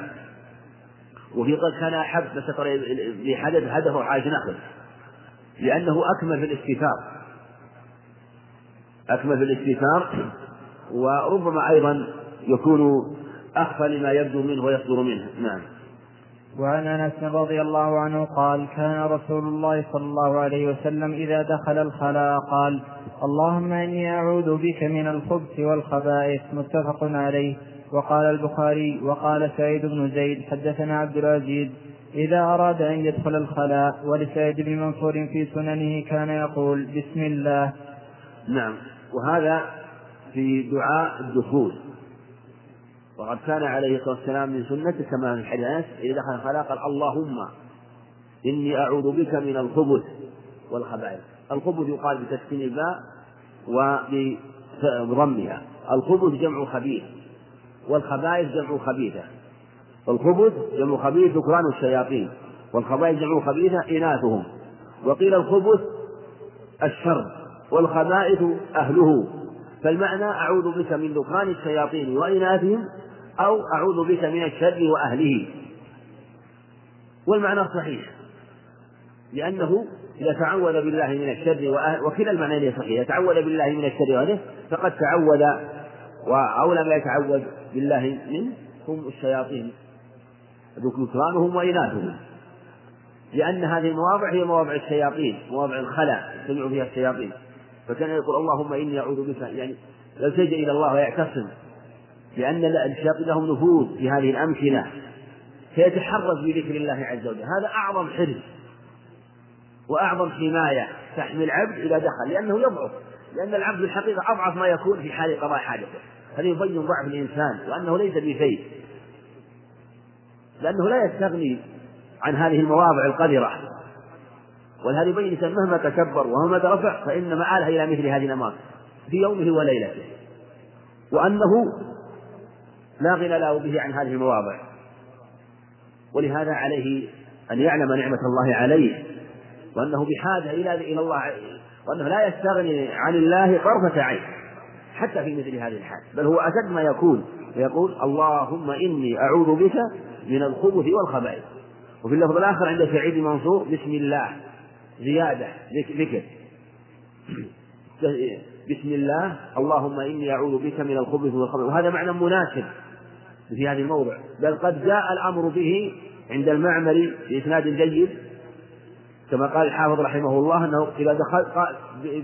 وفي قد كان أحب ستر لحدث هدفه حاجة نخل لأنه أكمل في الاستيثار أكمل في الاستيثار وربما أيضا يكون أخفى لما يبدو منه ويصدر منه. نعم. وعن أنس رضي الله عنه قال كان رسول الله صلى الله عليه وسلم إذا دخل الخلاء قال اللهم إني أعوذ بك من الخبث والخبائث متفق عليه. وقال البخاري وقال سعيد بن زيد حدثنا عبد العزيز إذا أراد أن يدخل الخلاء ولسعيد بن منصور في سننه كان يقول بسم الله. نعم وهذا في دعاء الدخول. وقد كان عليه الصلاة والسلام من سنته كما في الحديث إذا دخل الخلاء قال اللهم إني أعوذ بك من الخبث والخبائث. الخبث يقال بتسكين الباء وبضمها. الخبث جمع خبيث والخبائث جمع خبيثة. الخبث جمع خبيث ذكران الشياطين والخبائث جمع خبيثة إناثهم. وقيل الخبث الشر والخبائث أهله. فالمعنى أعوذ بك من ذكران الشياطين وإناثهم أو أعوذ بك من الشر وأهله. والمعنى صحيح. لأنه إذا تعوذ بالله من الشر وأهل وكلا المعنيين صحيح. إذا تعوذ بالله من الشر وأهله فقد تعوذ وأو لم يتعوذ بالله منه هم الشياطين. ذكرانهم وإناثهم. لأن هذه المواضع هي مواضع الشياطين مواضع الخلاء يجتمع فيها الشياطين. فكان يقول اللهم إني أعوذ بك يعني يلتجئ إلى الله ويعتصم لأن الشياطين لهم نفوذ في هذه الأمكنة فيتحرز بذكر الله عز وجل. هذا أعظم حرز وأعظم حماية تحمي العبد إذا دخل لأنه يضعف. لأن العبد في الحقيقة أضعف ما يكون في حال قضاء حاجته. هذا يبين ضعف الإنسان وأنه ليس بشيء لأنه لا يستغني عن هذه المواضع القذرة. ولهذا يبين الإنسان مهما تكبر ومهما ترفع فإن مآله إلى مثل هذه الأماكن في يومه وليلته. وأنه لا غنى له به عن هذه المواضع. ولهذا عليه أن يعلم نعمة الله عليه وأنه بحاجة إلى إلى الله وأنه لا يستغني عن الله طرفة عين حتى في مثل هذه الحال. بل هو أشد ما يكون يقول اللهم إني أعوذ بك من الخبث والخبائث. وفي اللفظ الآخر عند سعيد المنصور بسم الله زيادة ذكر. بسم الله اللهم إني أعوذ بك من الخبث والخبث وهذا معنى مناسب. في هذا الموضع بل قد جاء الأمر به عند المعمري بإسناد جيد كما قال الحافظ رحمه الله أنه إذا دخل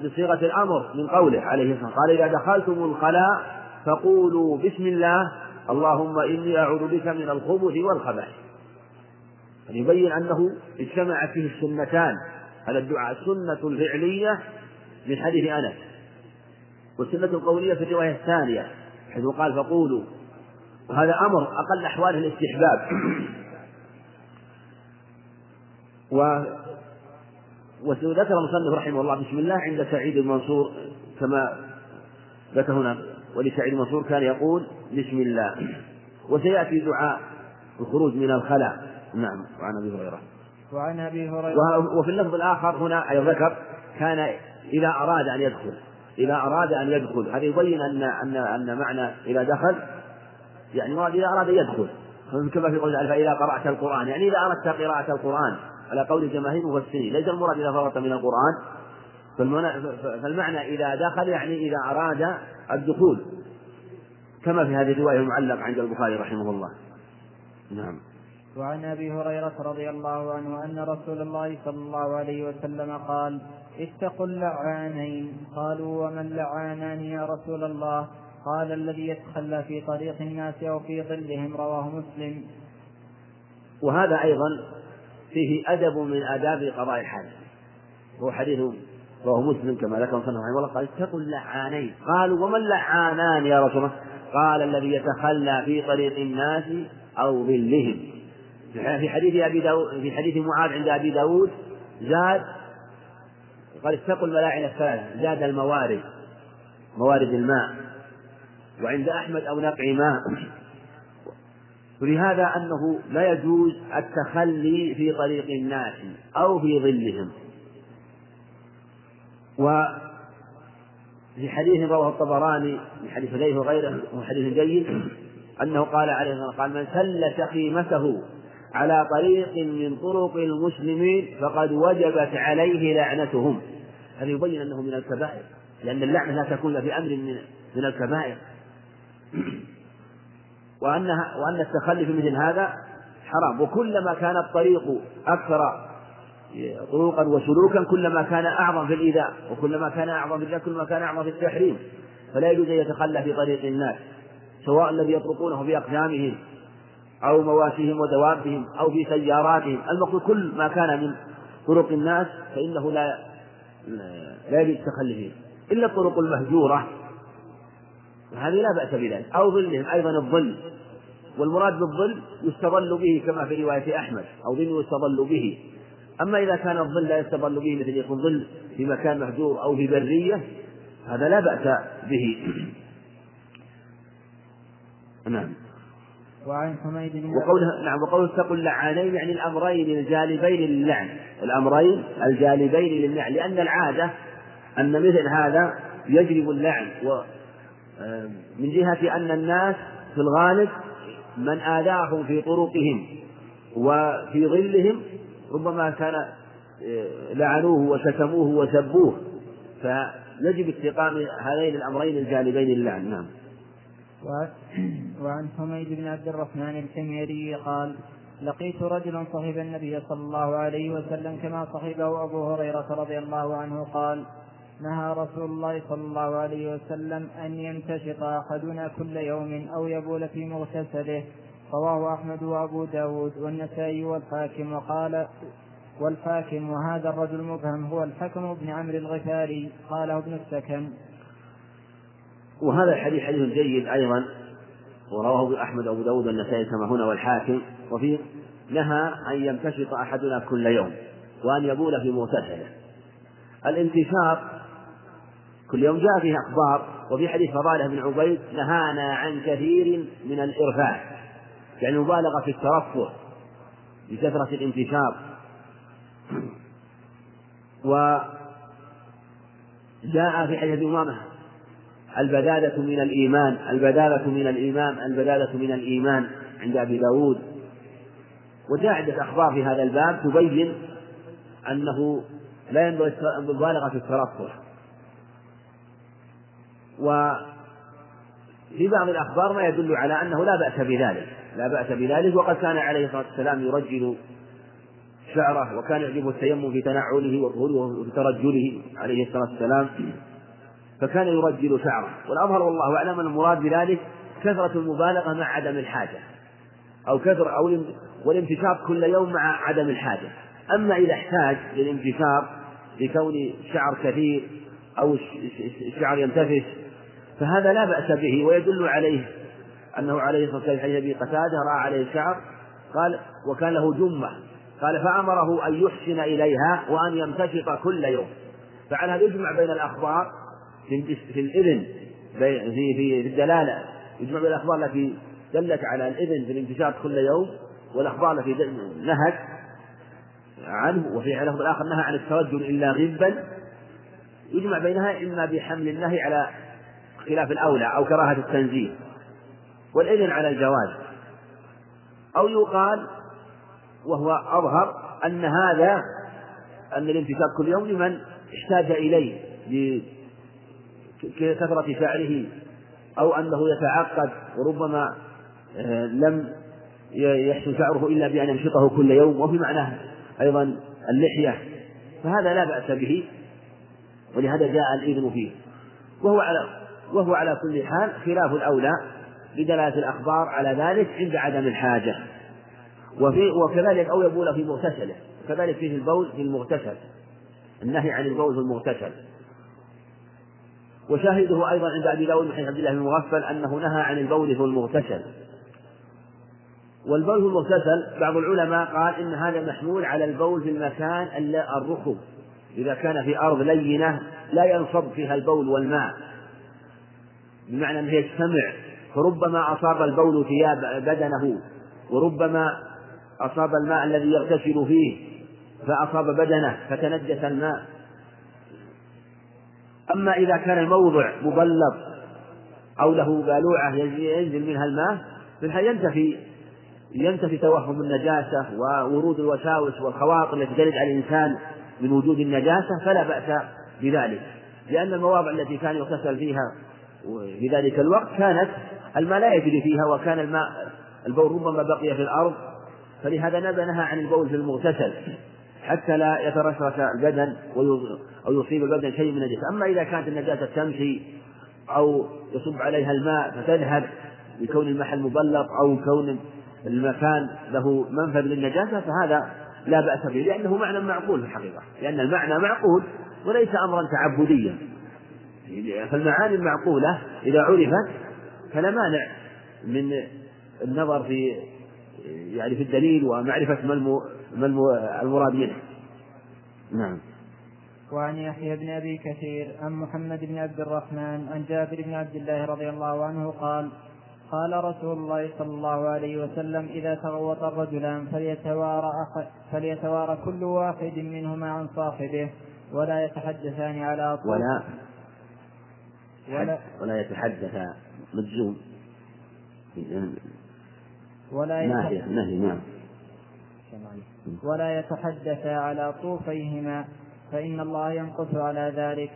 بصيغة الأمر من قوله عليه الصلاة قال إذا دخلتم الخلاء فقولوا بسم الله اللهم إني أعوذ بك من الخبث والخبائث. يبين أنه اجتمعت فيه السنتان هذا الدعاء السنة الفعلية من حديث أنس والسنة القولية في الرواية الثانية حيث قال فقولوا وهذا أمر أقل أحواله الاستحباب. و وذكر المصنف رحمه الله بسم الله عند سعيد المنصور كما ذكر هنا ولسعيد المنصور كان يقول بسم الله. وسيأتي دعاء الخروج من الخلاء. نعم وعن أبي هريرة. وعن أبي هريرة. وفي اللفظ الآخر هنا أيضا ذكر كان إذا أراد أن يدخل إذا أراد أن يدخل. هذا يبين أن أن أن معنى إذا دخل يعني مراد إذا أراد يدخل. كما في قول فإذا قرأت القرآن يعني إذا أردت قراءة القرآن على قول جماهير المفسرين ليس المراد إذا فرغت من القرآن فالمعنى إذا دخل يعني إذا أراد الدخول. كما في هذه الرواية المعلق عند البخاري رحمه الله. نعم. وعن أبي هريرة رضي الله عنه أن رسول الله صلى الله عليه وسلم قال اتقوا اللعانين. قالوا ومن لعانان يا رسول الله؟ قال الذي يتخلى في طريق الناس أو في ظلهم رواه مسلم. وهذا أيضا فيه أدب من آداب قضاء الحاجة هو حديث رواه مسلم كما ذكر صلى الله عليه قال اتقوا اللعانين. قالوا وما اللعانان يا رسول الله؟ قال الذي يتخلى في طريق الناس أو ظلهم. في حديث أبي داود في حديث معاذ عند أبي داود زاد قال اتقوا الملاعن الثلاثة زاد الموارد موارد الماء. وعند أحمد أو نقع ماء ولهذا أنه لا يجوز التخلي في طريق الناس أو في ظلهم. وفي حديث رواه الطبراني من حديث حذيفة وغيره وهو حديث جيد أنه قال عليه الصلاة والسلام من سل شخيمته على طريق من طرق المسلمين فقد وجبت عليه لعنتهم. هذا يبين أنه من الكبائر لأن اللعنة لا تكون في أمر من الكبائر. وأنها وأن التخلي في مثل هذا حرام. وكلما كان الطريق أكثر طرقا وسلوكا كلما كان أعظم في الإيذاء وكلما كان أعظم في الإيذاء كلما كان أعظم في التحريم. فلا يجوز أن يتخلى في طريق الناس سواء الذي يطرقونه بأقدامهم أو مواشيهم ودوابهم أو في سياراتهم. المقصود كل ما كان من طرق الناس فإنه لا لا يجوز التخلي فيه. إلا الطرق المهجورة هذه لا بأس بذلك. أو ظلهم أيضا الظل والمراد بالظل يستظل به كما في رواية أحمد. أو ظل يستظل به. أما إذا كان الظل لا يستظل به مثل يكون ظل في مكان مهجور أو في برية هذا لا بأس به. نعم. وعن حميد وقوله نعم وقوله اتقوا اللعانين يعني الأمرين الجالبين للعن. الأمرين الجالبين للعن لأن العادة أن مثل هذا يجلب اللعن. من جهة أن الناس في الغالب من آذاهم في طرقهم وفي ظلهم ربما كان آه، لعنوه وشتموه وسبوه. فيجب استقام هذين الأمرين الجانبين للعن نعم. وعن حميد بن عبد الرحمن الحميري قال لقيت رجلا صحب النبي صلى الله عليه وسلم كما صحبه أبو هريرة رضي الله عنه قال نهى رسول الله صلى الله عليه وسلم أن ينتشط أحدنا كل يوم أو يبول في مغتسله. رواه أحمد وأبو داود والنسائي والحاكم. وقال والحاكم وهذا الرجل المبهم هو الحكم بن عمرو الغفاري. قاله ابن السكن. وهذا الحديث حديث جيد أيضا ورواه أحمد وأبو داود والنسائي كما هنا والحاكم. وفيه نهى أن يمتشط أحدنا كل يوم وأن يبول في مغتسله. الانتشاط كل يوم جاء فيه أخبار وفي حديث فضالة بن عبيد نهانا عن كثير من الإرفاع يعني المبالغة في الترفه بكثرة الانتشار. وجاء في حديث أمامة البدادة من الإيمان البدادة من الإيمان البدادة من الإيمان عند أبي داود. وجاء عدة أخبار في هذا الباب تبين أنه لا ينبغي المبالغة في الترفه. وفي بعض الأخبار ما يدل على أنه لا بأس بذلك لا بأس بذلك وقد كان عليه الصلاة والسلام يرجل شعره وكان يعجبه التيمم في تنعله وظهوره وفي ترجله عليه الصلاة والسلام فكان يرجل شعره. والأظهر والله أعلم المراد بذلك كثرة المبالغة مع عدم الحاجة أو كثر أو والانتشار كل يوم مع عدم الحاجة. أما إذا احتاج للانتشار لكون الشعر كثير أو الشعر ينتفش فهذا لا بأس به ويدل عليه أنه عليه الصلاة والسلام حديث أبي قتادة رأى عليه الشعر قال وكان له جمة. قال فأمره أن يحسن إليها وأن يمتشط كل يوم. فعلى هذا يجمع بين الأخبار في الإذن في في الدلالة يجمع بين الأخبار التي دلت على الإذن في الانتشاط كل يوم والأخبار التي نهت عنه وفي اللفظ الآخر نهى عن الترجل إلا غبا يجمع بينها إما بحمل النهي على خلاف الأولى أو كراهة التنزيل والإذن على الجواز. أو يقال وهو أظهر أن هذا أن الانتشار كل يوم لمن احتاج إليه لكثرة شعره أو أنه يتعقد وربما آه، لم يحسن شعره إلا بأن ينشطه كل يوم وفي معناه أيضا اللحية. فهذا لا بأس به ولهذا جاء الإذن فيه. وهو على وهو على كل حال خلاف الأولى بدلالة الأخبار على ذلك عند عدم الحاجة. وفي وكذلك أو يبول في مغتسله. كذلك فيه البول في المغتسل. النهي عن البول في المغتسل. وشاهده أيضا عند أبي داود من حديث عبد الله بن مغفل أنه نهى عن البول في المغتسل. والبول في المغتسل بعض العلماء قال إن هذا محمول على البول في المكان الرخم إذا كان في أرض لينة لا ينصب فيها البول والماء. بمعنى أنه يجتمع فربما أصاب البول ثياب بدنه وربما أصاب الماء الذي يغتسل فيه فأصاب بدنه فتنجس الماء. أما إذا كان الموضع مبلط أو له بالوعة ينزل منها الماء ينتفي ينتفي توهم النجاسة وورود الوساوس والخواطر التي ترد على الإنسان من وجود النجاسة فلا بأس بذلك لأن المواضع التي كان يغتسل فيها في ذلك الوقت كانت الماء لا يجري فيها وكان الماء البول ربما بقي في الأرض فلهذا نهى عن البول في المغتسل حتى لا يترشرش البدن أو يصيب البدن شيء من النجاسة أما إذا كانت النجاسة تمشي أو يصب عليها الماء فتذهب لكون المحل مبلط أو كون المكان له منفذ للنجاسة فهذا لا بأس به لأنه معنى معقول في الحقيقة لأن المعنى معقول وليس أمرا تعبديا. فالمعاني المعقولة إذا عرفت فلا مانع من النظر في يعني في الدليل ومعرفة ما المراد منه. نعم. وعن يحيى بن أبي كثير عن محمد بن عبد الرحمن عن جابر بن عبد الله رضي الله عنه قال قال رسول الله صلى الله عليه وسلم إذا تغوط الرجلان فليتوارى, فليتوارى كل واحد منهما عن صاحبه ولا يتحدثان على طول. ولا ولا, ولا يتحدث مجزوم ولا ناهية نعم. ولا يتحدث على طوفيهما فإن الله ينقص على ذلك.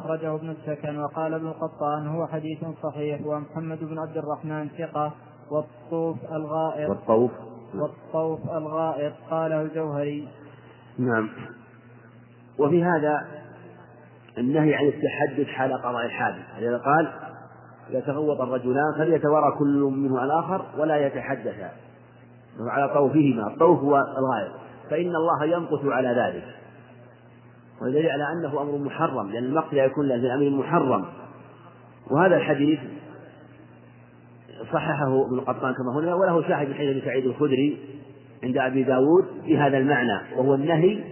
أخرجه ابن السكن وقال ابن القطان هو حديث صحيح ومحمد بن عبد الرحمن ثقة والطوف الغائط. والطوف. والطوف الغائط قاله الجوهري. نعم. وفي هذا النهي عن التحدث حال قضاء الحادث إذا قال إذا تغوط الرجلان فليتوارى كل منه على الآخر ولا يتحدثا. على طوفهما. الطوف هو الغائط فإن الله يمقت على ذلك. ودليل على أنه أمر محرم لأن المقت لا يكون إلا أمر محرم. وهذا الحديث صححه ابن القطان كما هنا وله شاهد من حديث سعيد الخدري عند أبي داود في هذا المعنى وهو النهي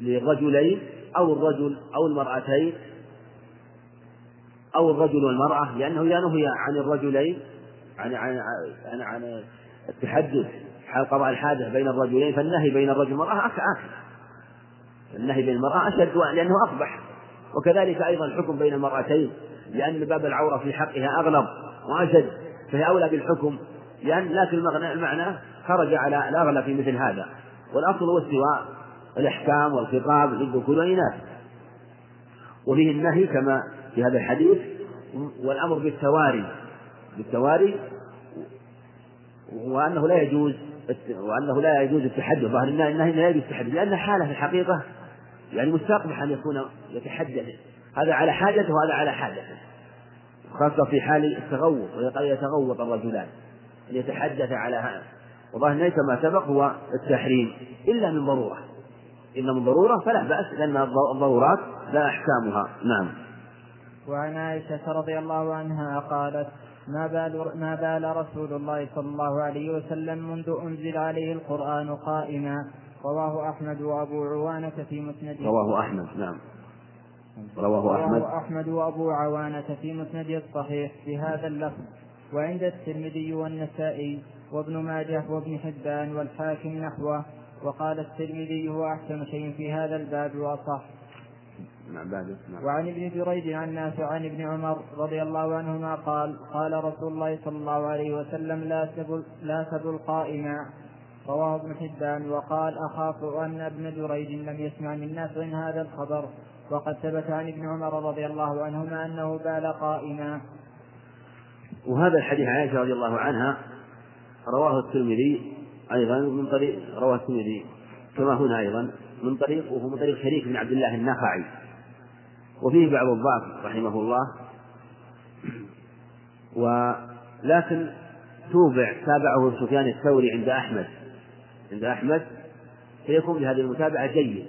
للرجلين أو الرجل أو المرأتين أو الرجل والمرأة لأنه إذا نهي عن الرجلين عن عن عن, عن التحدث حال قضاء الحادث بين الرجلين فالنهي بين الرجل والمرأة أكثر النهي بين المرأة أشد لأنه أقبح وكذلك أيضا الحكم بين المرأتين لأن باب العورة في حقها أغلظ وأشد فهي أولى بالحكم لأن لكن المعنى خرج على الأغلب في مثل هذا. والأصل هو استواء الإحكام والخطاب للذكور والإناث وفيه النهي كما في هذا الحديث والأمر بالتواري بالتواري وأنه لا يجوز وأنه لا يجوز التحدث. ظاهر النهي لا يجوز التحدث لأن حالة في الحقيقة يعني مستقبح أن يكون يتحدث. هذا على حاجته وهذا على حاجته. خاصة في حال التغوط وقد يتغوط الرجلان. أن يتحدث على هذا وظاهر كما سبق هو التحريم إلا من ضرورة. إلا من ضرورة فلا بأس لأن الضرورات لا أحكامها. نعم. وعن عائشة رضي الله عنها قالت ما بال ما بال رسول الله صلى الله عليه وسلم منذ أنزل عليه القرآن قائما؟ رواه أحمد وأبو عوانة في مسنده. رواه أحمد نعم. رواه أحمد. رواه أحمد وأبو عوانة في مسنده الصحيح بهذا اللفظ. وعند الترمذي والنسائي وابن ماجه وابن حبان والحاكم نحوه. وقال الترمذي هو أحسن شيء في هذا الباب وأصح. نعم. وعن ابن جريج عن نافع عن ابن عمر رضي الله عنهما قال قال رسول الله صلى الله عليه وسلم لا سبوا لا سبوا القائما رواه ابن حبان. وقال أخاف أن ابن جريج لم يسمع من نافع هذا الخبر وقد ثبت عن ابن عمر رضي الله عنهما أنه بال قائما. وهذا الحديث عائشة رضي الله عنها رواه الترمذي أيضا من طريق رواه الترمذي كما هنا أيضا من طريق وهو من طريق شريك بن عبد الله النخعي. وفيه بعض الضعف رحمه الله. ولكن توبع تابعه سفيان الثوري عند أحمد عند أحمد فيكون بهذه المتابعة جيد.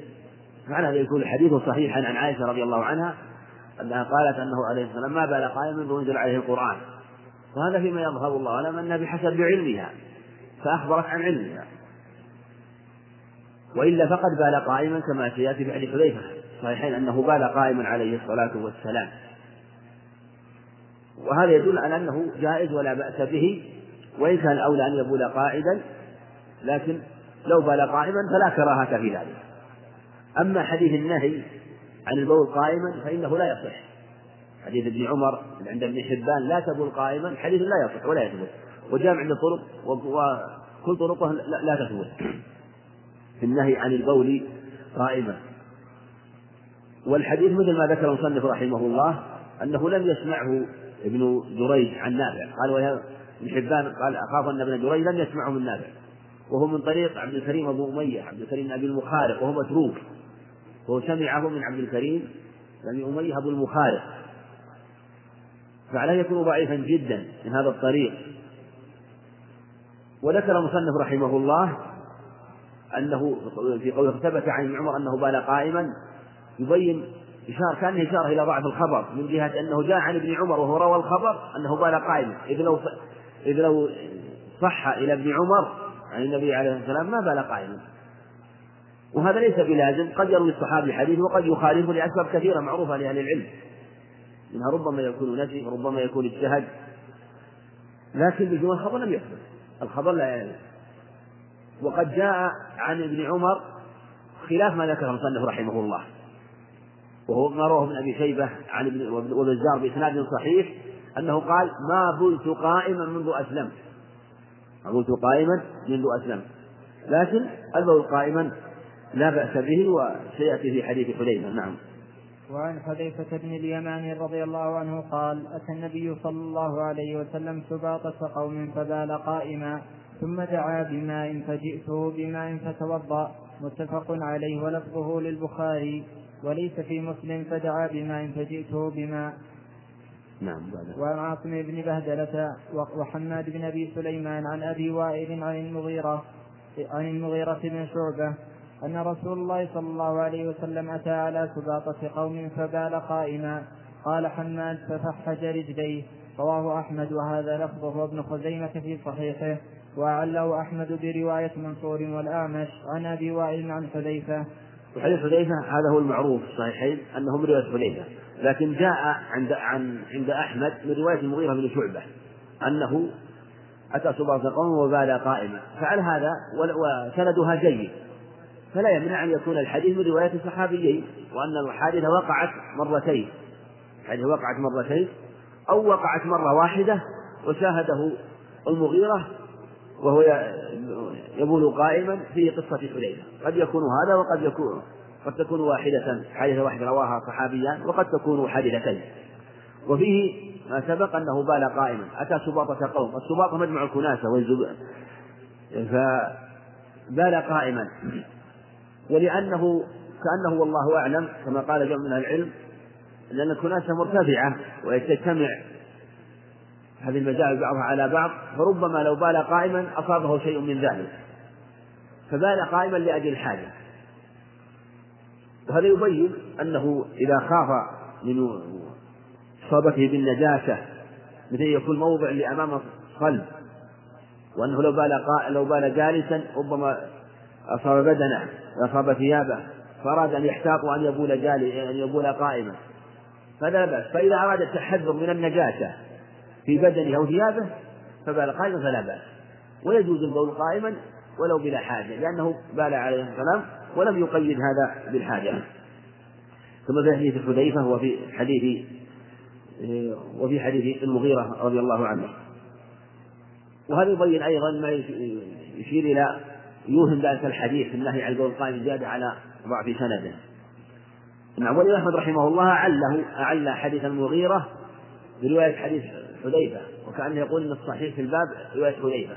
معنى هذا يكون الحديث صحيحا عن عائشة رضي الله عنها أنها قالت أنه عليه السلام ما بال قائما منذ أنزل عليه القرآن. وهذا فيما يظهر الله أعلم أنها بحسب علمها. فأخبرت عن علمها وإلا فقد بال قائما كما سيأتي حديث حذيفة. صحيحين أنه بال قائما عليه الصلاة والسلام. وهذا يدل على أنه جائز ولا بأس به وإن كان الأولى أن يبول قاعدا لكن لو بال قائما فلا كراهة في ذلك. أما حديث النهي عن البول قائما فإنه لا يصح. حديث ابن عمر عند ابن حبان لا تبول قائما حديث لا يصح ولا يثبت. وجامع الطرق وكل طرقه لا تثبت في النهي عن البول قائما. والحديث مثل ما ذكر المصنف رحمه الله أنه لم يسمعه ابن جريج عن نافع. قال ابن حبان قال أخاف أن ابن جريج لم يسمعه من نافع. وهو من طريق عبد الكريم أبو أمية عبد الكريم أبي المخارق وهو متروك. وهو سمعه من عبد الكريم أبي أمية أبو المخارق. فعليه يكون ضعيفا جدا من هذا الطريق. وذكر المصنف رحمه الله أنه في قوله ثبت عن ابن عمر أنه بال قائما يبين إشارة كأنه إشارة إلى ضعف الخبر من جهة أنه جاء عن ابن عمر وهو روى الخبر أنه بال قائما إذ لو إذ لو صح إلى ابن عمر عن النبي عليه الصلاة والسلام ما بال قائما. وهذا ليس بلازم قد يروي الصحابي حديث وقد يخالفه لأسباب كثيرة معروفة لأهل العلم منها ربما يكون نفي وربما يكون اجتهد لكن بجمل الخبر لم يثبت. الخبر لا يعني وقد جاء عن ابن عمر خلاف ما ذكر المصنف رحمه الله. وهو ما رواه ابن أبي شيبة عن ابن وبزار بإسناد صحيح أنه قال ما بلت قائما منذ اسلمت ما بلت قائما منذ اسلمت لكن البول قائما لا بأس به وسيأتي في حديث حذيفة. نعم. وعن حذيفة بن اليمان رضي الله عنه قال أتى النبي صلى الله عليه وسلم سباطة قوم فبال قائما ثم دعا بماء فجئته بماء فتوضأ. متفق عليه ولفظه للبخاري. وليس في مسلم فدعا بماء فجئته بماء نعم وعن عاصم بن بهدلة وحماد بن أبي سليمان عن أبي وائل عن المغيرة عن المغيرة بن شعبة. أن رسول الله صلى الله عليه وسلم أتى على سباطة قوم فبال قائما قال حماد ففحج رجليه. رواه أحمد وهذا لفظه وابن خزيمة في صحيحه. وأعله أحمد برواية منصور والأعمش. عن أبي وائل عن حذيفة. وحديث حذيفة هذا هو المعروف في الصحيحين أنه من رواية حذيفة. لكن جاء عند عن عند أحمد من رواية المغيرة بن شعبة أنه أتى سباطة قوم وبال قائما. فعل هذا وسندها جيد. فلا يمنع أن يكون الحديث من رواية صحابيين وأن الحادثة وقعت مرتين. الحادثة وقعت مرتين أو وقعت مرة واحدة وشاهده المغيرة وهو يبول قائما في قصة حذيفة. قد يكون هذا وقد يكون قد تكون واحدة حادثة واحدة رواها صحابيان وقد تكون حادثتين. وفيه ما سبق أنه بال قائما. أتى سباطة قوم السباطة مجمع الكناسة والزبائن فبال قائما. ولأنه كأنه والله أعلم كما قال جمع من العلم لأن الكناسة مرتفعة وتجتمع هذه المجال بعضها على بعض فربما لو بال قائما أصابه شيء من ذلك. فبال قائما لأجل الحاجة وهذا يبين أنه إذا خاف من إصابته بالنجاسة مثل يكون موضع لأمام قلب وأنه لو بال لو بال جالسا ربما أصاب بدنه. أصاب ثيابه فأراد أن يحتاط وأن يبول جالي أن يبول قائما فلا بأس فإذا أراد التحذر من النجاسة في بدنه أو ثيابه فبال قائما فلا بأس. ويجوز البول قائما ولو بلا حاجة لأنه بال عليه السلام ولم يقيد هذا بالحاجة. ثم في حديث حذيفة وفي حديث وفي حديث المغيرة رضي الله عنه وهذا يبين أيضا ما يشير إلى يوهم ذلك الحديث النهي عن البول القائم زيادة على ضعف سنده. نعم والإمام أحمد رحمه الله أعله أعل حديث المغيرة برواية حديث حذيفة وكأنه يقول أن الصحيح في الباب رواية حذيفة.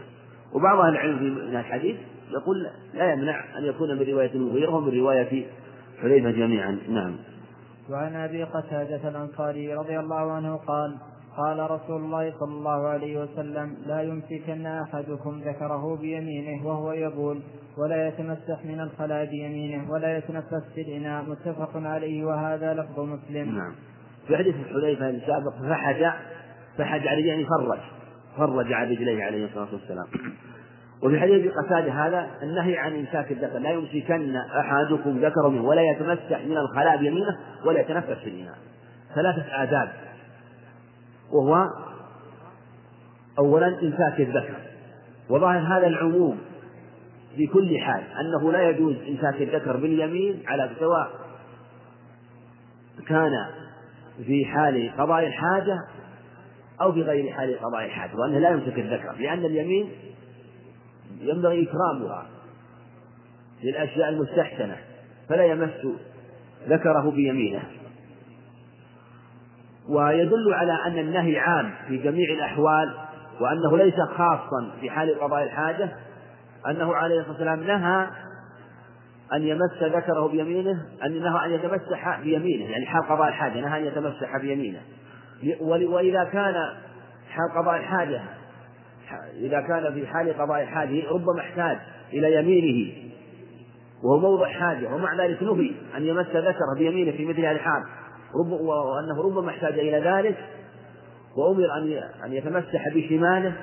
وبعض أهل العلم في الحديث يقول لا يمنع أن يكون من رواية المغيرة ومن رواية حذيفة جميعا. نعم. وعن أبي قتادة الأنصاري رضي الله عنه قال قال رسول الله صلى الله عليه وسلم لا يمسكن أحدكم ذكره بيمينه وهو يبول ولا يتمسح من الخلاء بيمينه ولا يتنفس في الإناء. متفق عليه وهذا لفظ مسلم. نعم. في حديث حذيفة السابق فحج فحج عليه يعني فرج فرج على رجليه عليه الصلاة والسلام. وفي حديث قتادة هذا النهي عن إمساك الذكر لا يمسكن أحدكم ذكره ولا يتمسح من الخلاء بيمينه ولا يتنفس في الإناء. ثلاثة آداب. وهو أولا إمساك الذكر وظاهر هذا العموم في كل حال أنه لا يجوز إمساك الذكر باليمين على سواء كان في حال قضاء الحاجة أو في غير حال قضاء الحاجة وأنه لا يمسك الذكر لأن اليمين ينبغي إكرامها للأشياء المستحسنة فلا يمس ذكره بيمينه. ويدل على أن النهي عام في جميع الأحوال وأنه ليس خاصا في حال قضاء الحاجة أنه عليه الصلاة والسلام نهى أن يمس ذكره بيمينه أن نهى أن يتمسح بيمينه يعني حال قضاء الحاجة نهى أن يتمسح بيمينه. وإذا كان حال قضاء الحاجة إذا كان في حال قضاء الحاجة ربما احتاج إلى يمينه وهو موضع حاجة ومع ذلك نهي أن يمس ذكره بيمينه في مثل هذه الحال. رب وأنه ربما احتاج إلى ذلك وأمر أن أن يتمسح بشماله.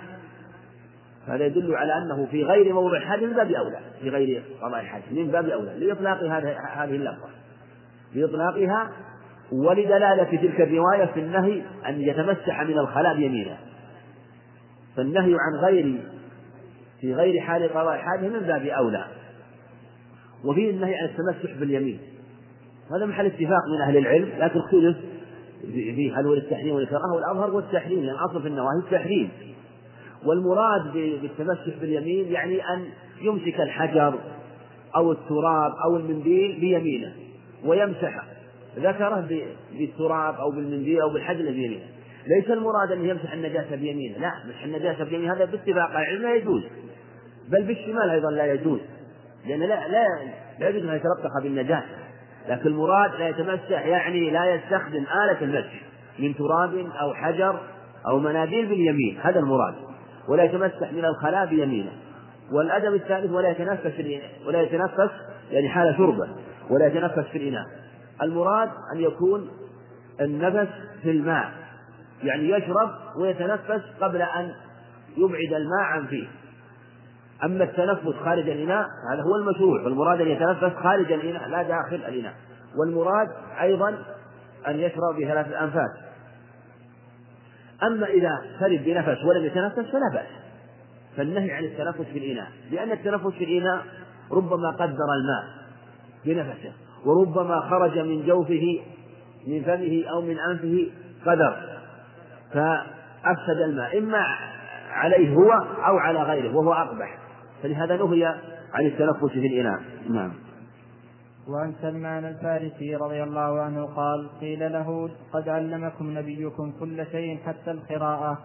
هذا يدل على أنه في غير موضع الحاجة من باب أولى في غير قضاء الحاجة من باب أولى لإطلاق هذه اللفظة. لإطلاقها ولدلالة تلك الرواية في النهي أن يتمسح من الخلاء بيمينه فالنهي عن غير في غير حال قضاء الحاجة من باب أولى. وفيه النهي عن التمسح باليمين. هذا محل اتفاق من أهل العلم لكن اختلف فيه هل هو للتحريم والكراهة والأظهر هو التحريم لأن أصل في النواهي التحريم. والمراد بالتمسح باليمين يعني أن يمسك الحجر أو التراب أو المنديل بيمينه ويمسح ذكره بالتراب أو بالمنديل أو بالحجر بيمينه. ليس المراد أن يمسح النجاسة بيمينه لا مسح النجاسة بيمينه هذا باتفاق العلم لا يجوز. بل بالشمال أيضا لا يجوز لأن لا لا لا يجوز أن يتلطخ بالنجاسة. لكن المراد لا يتمسح يعني لا يستخدم آلة المسح من تراب أو حجر أو مناديل باليمين هذا المراد. ولا يتمسح من الخلاء بيمينه. والأدب الثالث ولا يتنفس ولا يتنفس يعني حال شربه ولا يتنفس في الإناء. المراد أن يكون النفس في الماء يعني يشرب ويتنفس قبل أن يبعد الماء عن فيه. أما التنفس خارج الإناء هذا هو المشروع. والمراد أن يتنفس خارج الإناء لا داخل الإناء. والمراد أيضا أن يشرب بثلاث أنفاس أما إذا شرب بنفس ولم يتنفس فلا بأس. فالنهي عن التنفس في الإناء. لأن التنفس في الإناء ربما قدر الماء بنفسه وربما خرج من جوفه من فمه أو من أنفه قدر. فأفسد الماء إما عليه هو أو على غيره وهو أقبح. فلهذا نهي عن التنفس في الإناء. نعم. وعن سلمان الفارسي رضي الله عنه قال قيل له قد علمكم نبيكم كل شيء حتى القراءة.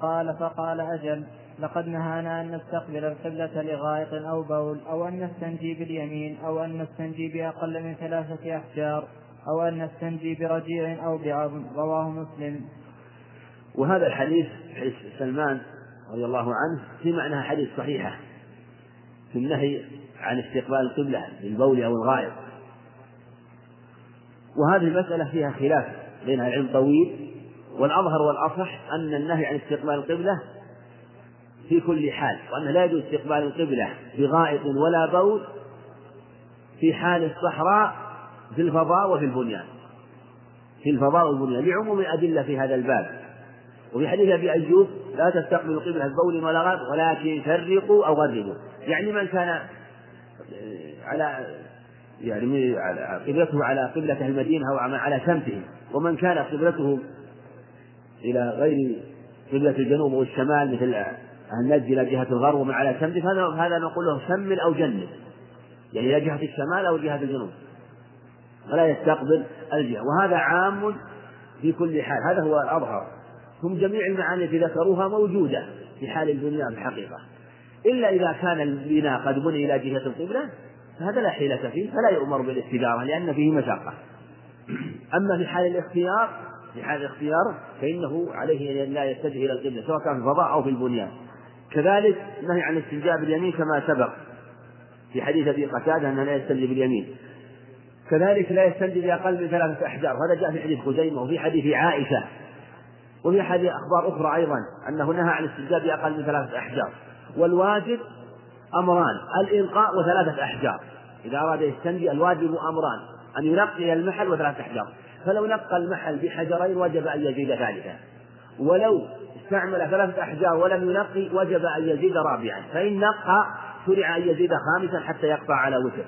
قال فقال أجل لقد نهانا أن نستقبل القبلة لغائط أو بول أو أن نستنجي باليمين أو أن نستنجي بأقل من ثلاثة أحجار أو أن نستنجي برجيع أو بعظم. رواه مسلم. وهذا الحديث حديث سلمان رضي الله عنه في معناها حديث صحيحة في النهي عن استقبال القبلة للبول أو الغائط. وهذه المسألة فيها خلاف بين العلم طويل والأظهر والأصح أن النهي عن استقبال القبلة في كل حال وأنه لا يجوز استقبال القبلة بغائط ولا بول في حال الصحراء في الفضاء وفي البنيان. في الفضاء والبنيان. لعموم الأدلة في هذا الباب. وفي حديث أبي أيوب لا تستقبلوا قبلة بول ولا غائط ولكن فرقوا أو غربوا. يعني من كان على يعني قبلته على قبلة المدينة أو على شمسهم ومن كان قبلته إلى غير قبلة الجنوب والشمال مثل النجد إلى جهة الغرب ومن على شمس هذا هذا نقول له شمل أو جنب. يعني إلى جهة الشمال أو جهة الجنوب. ولا يستقبل الجهة. وهذا عام في كل حال. هذا هو الأظهر. ثم جميع المعاني التي ذكروها موجودة في حال البنيان الحقيقة. إلا إذا كان البناء قد بني إلى جهة القبلة فهذا لا حيلة فيه فلا يؤمر بالاستدارة لأن فيه مشقة. أما في حال الاختيار في حال الاختيار فإنه عليه أن لا يتجه إلى القبلة سواء كان في الفضاء أو في البنيان كذلك نهي عن الاستنجاء باليمين كما سبق في حديث أبي قتادة أنه لا يستنجي باليمين. كذلك لا يستنجي بأقل من ثلاثة أحجار. وهذا جاء في حديث خزيمة وفي حديث عائشة. وفي حديث أخبار أخرى أيضا أنه نهى عن الاستنجاء بأقل من ثلاثة أحجار. والواجب أمران الإلقاء وثلاثة أحجار. إذا أراد يستنجي الواجب أمران أن ينقي المحل وثلاثة أحجار. فلو نقى المحل بحجرين وجب أن يزيد ثالثا ولو استعمل ثلاثة أحجار ولم ينقي وجب أن يزيد رابعا. فإن نقى شرع أن يزيد خامسا حتى يقطع على وتر.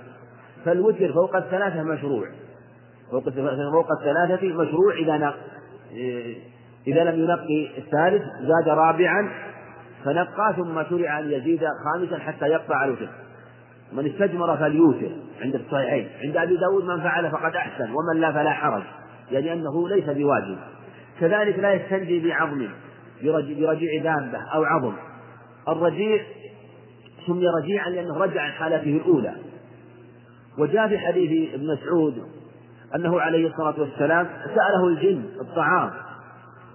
فالوتر فوق الثلاثة مشروع. فوق الثلاثة مشروع إذا نق إذا لم ينقي الثالث زاد رابعا فنقى ثم شرع أن يزيد خامسا حتى يقطع الوتر. من استجمر فليوتر عند الصحيحين. عند أبي داود من فعل فقد أحسن ومن لا فلا حرج يعني أنه ليس بواجب. كذلك لا يستنجي بعظم برجيع دابة أو عظم. الرجيع سمي رجيعا لأنه رجع عن حالته الأولى. وجاء في حديث ابن مسعود أنه عليه الصلاة والسلام سأله الجن الطعام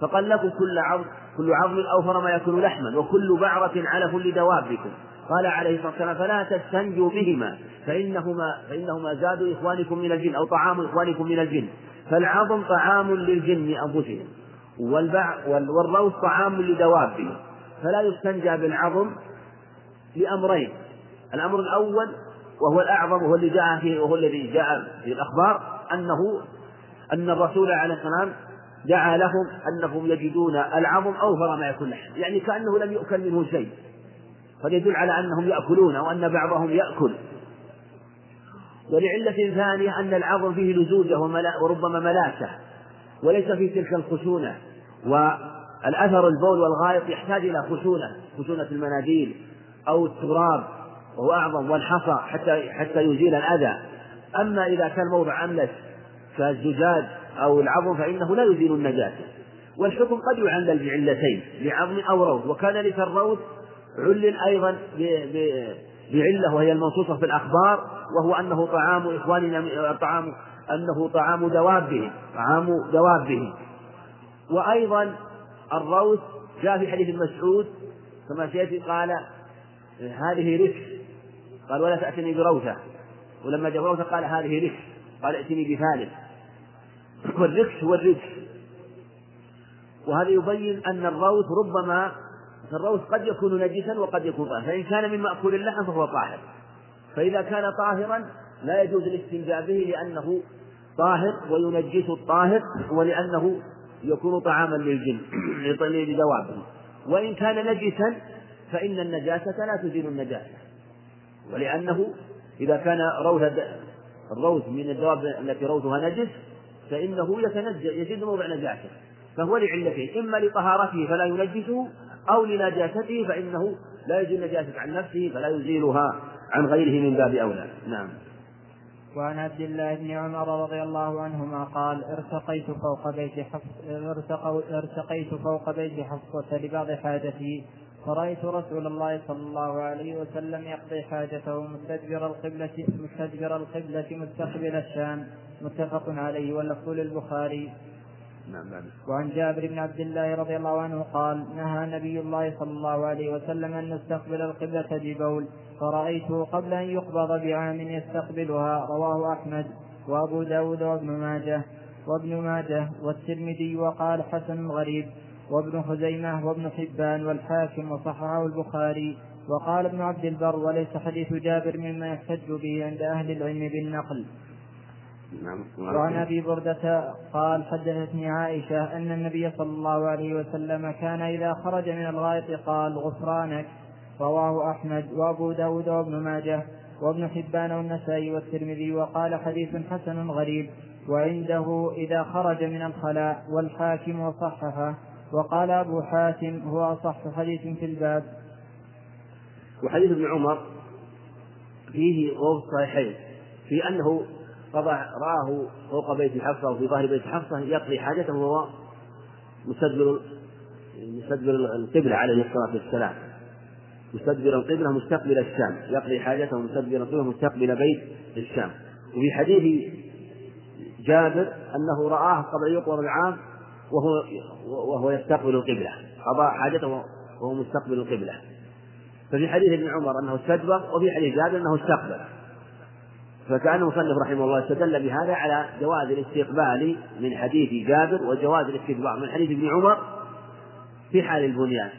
فقال لكم كل عظم كل عظم أوفر ما يكون لحما وكل بعرة علف لدوابكم. قال عليه الصلاة والسلام فلا تستنجوا بهما فإنهما فإنهما زاد إخوانكم من الجن أو طعام إخوانكم من الجن. فالعظم طعام للجن أنفسهم والروث طعام لدوابهم. فلا يستنجى بالعظم لأمرين. الأمر الأول وهو الأعظم وهو اللي جاء فيه وهو الذي جاء في الأخبار أنه أن الرسول عليه الصلاة والسلام دعا لهم أنهم يجدون العظم أوفر ما يكون لحم يعني كأنه لم يؤكل منه شيء. فيدل على أنهم يأكلون وأن بعضهم يأكل. ولعلة ثانية أن العظم فيه لزوجة وربما ملاسة وليس فيه تلك الخشونة. والأثر البول والغائط يحتاج إلى خشونة خشونة المناديل أو التراب وهو أعظم والحصى حتى حتى يزيل الأذى. أما إذا كان موضع أملس كالزجاج أو العظم فإنه لا يزيل النجاسة والحكم قد يعلل بعلتين بعظم أو روث وكان لك الروث علل أيضا بعلة وهي المنصوصة في الأخبار وهو أنه طعام إخواننا طعام أنه طعام دوابهم طعام دوابهم وأيضا الروث جاء في حديث مسعود كما سيأتي قال هذه رفس قال ولا تأتني بروثة. ولما جاء روثة قال هذه رفس قال ائتني بثالث والرفس هو الرفس وهذا يبين أن الروث ربما فالروث قد يكون نجسا وقد يكون طاهرا. فإن كان من مأكول اللحم فهو طاهر. فإذا كان طاهرا لا يجوز الاستنجاء به لأنه طاهر وينجس الطاهر ولأنه يكون طعاما للجن لدوابه وإن كان نجسا فإن النجاسة لا تزيل النجاسة. ولأنه إذا كان روث الروث من الدواب التي روثها نجس فإنه يتنجس يزيد موضع نجاسة فهو لعلتين إما لطهارته فلا ينجسه أو لنجاسته فإنه لا يزيل النجاسة عن نفسه فلا يزيلها عن غيره من باب أولى. نعم. وعن عبد الله بن عمر رضي الله عنهما قال ارتقيت فوق بيت حفص ارتقيت فوق بيت حفصة لبعض حاجتي فرأيت رسول الله صلى الله عليه وسلم يقضي حاجته مستدبر القبلة مستدبر القبلة مستقبل الشام. متفق عليه واللفظ للبخاري. نعم نعم. وعن جابر بن عبد الله رضي الله عنه قال نهى نبي الله صلى الله عليه وسلم أن نستقبل القبلة ببول. فرأيته قبل أن يقبض بعام يستقبلها. رواه أحمد وأبو داود وابن ماجه وابن ماجه والترمذي وقال حسن غريب. وابن خزيمة وابن حبان والحاكم وصححه البخاري وقال ابن عبد البر وليس حديث جابر مما يحتج به عند أهل العلم بالنقل. نعم وعن أبي بردة قال حدثتني عائشة أن النبي صلى الله عليه وسلم كان إذا خرج من الغائط قال غفرانك رواه أحمد وأبو داود وابن ماجه وابن حبان والنسائي والترمذي وقال حديث حسن غريب وعنده إذا خرج من الخلاء والحاكم وصححه وقال أبو حاتم هو أصح حديث في الباب. وحديث ابن عمر فيه وهو الصحيحين في فضع رآه فوق بيت حفصة وفي ظهر بيت حفصة يقضي حاجته وهو مستدبر مستدبر القبلة عليه الصلاة والسلام. مستدبر القبلة مستقبل الشام يقضي حاجته مستدبر القبلة مستقبل بيت الشام. وفي حديث جابر أنه رآه قبل يقبض العام وهو وهو يستقبل القبلة قضى حاجته وهو مستقبل القبلة. ففي حديث ابن عمر أنه استدبر وفي حديث جابر أنه استقبل. فكأن المصنف رحمه الله استدل بهذا على جواز الاستقبال من حديث جابر وجواز الاستدبار من حديث ابن عمر في حال البنيان.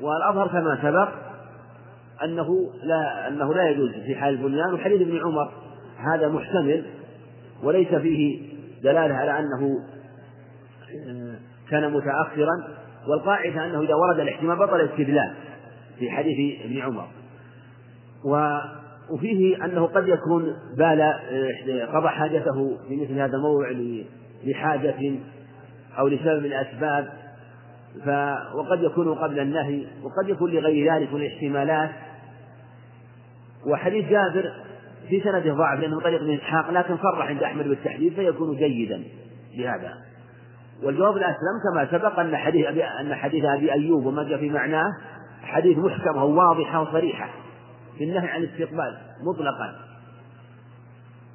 والأظهر كما سبق أنه لا أنه لا يجوز في حال البنيان وحديث ابن عمر هذا محتمل وليس فيه دلالة على أنه كان متأخرا والقاعدة أنه إذا ورد الاحتمال بطل الاستدلال في حديث ابن عمر. و وفيه أنه قد يكون بال قضى حاجته في مثل هذا الموضع لحاجة أو لسبب من الأسباب. ف وقد يكون قبل النهي وقد يكون لغير ذلك من الاحتمالات. وحديث جابر في سنده ضعف لأنه طريق من إسحاق لكن صرح عند أحمد بالتحديد فيكون جيدا لهذا. والجواب الأسلم كما سبق أن حديث أبي أن حديث أبي أيوب وما جاء في معناه حديث محكمة وواضحة وصريحة في النهي عن الاستقبال مطلقا.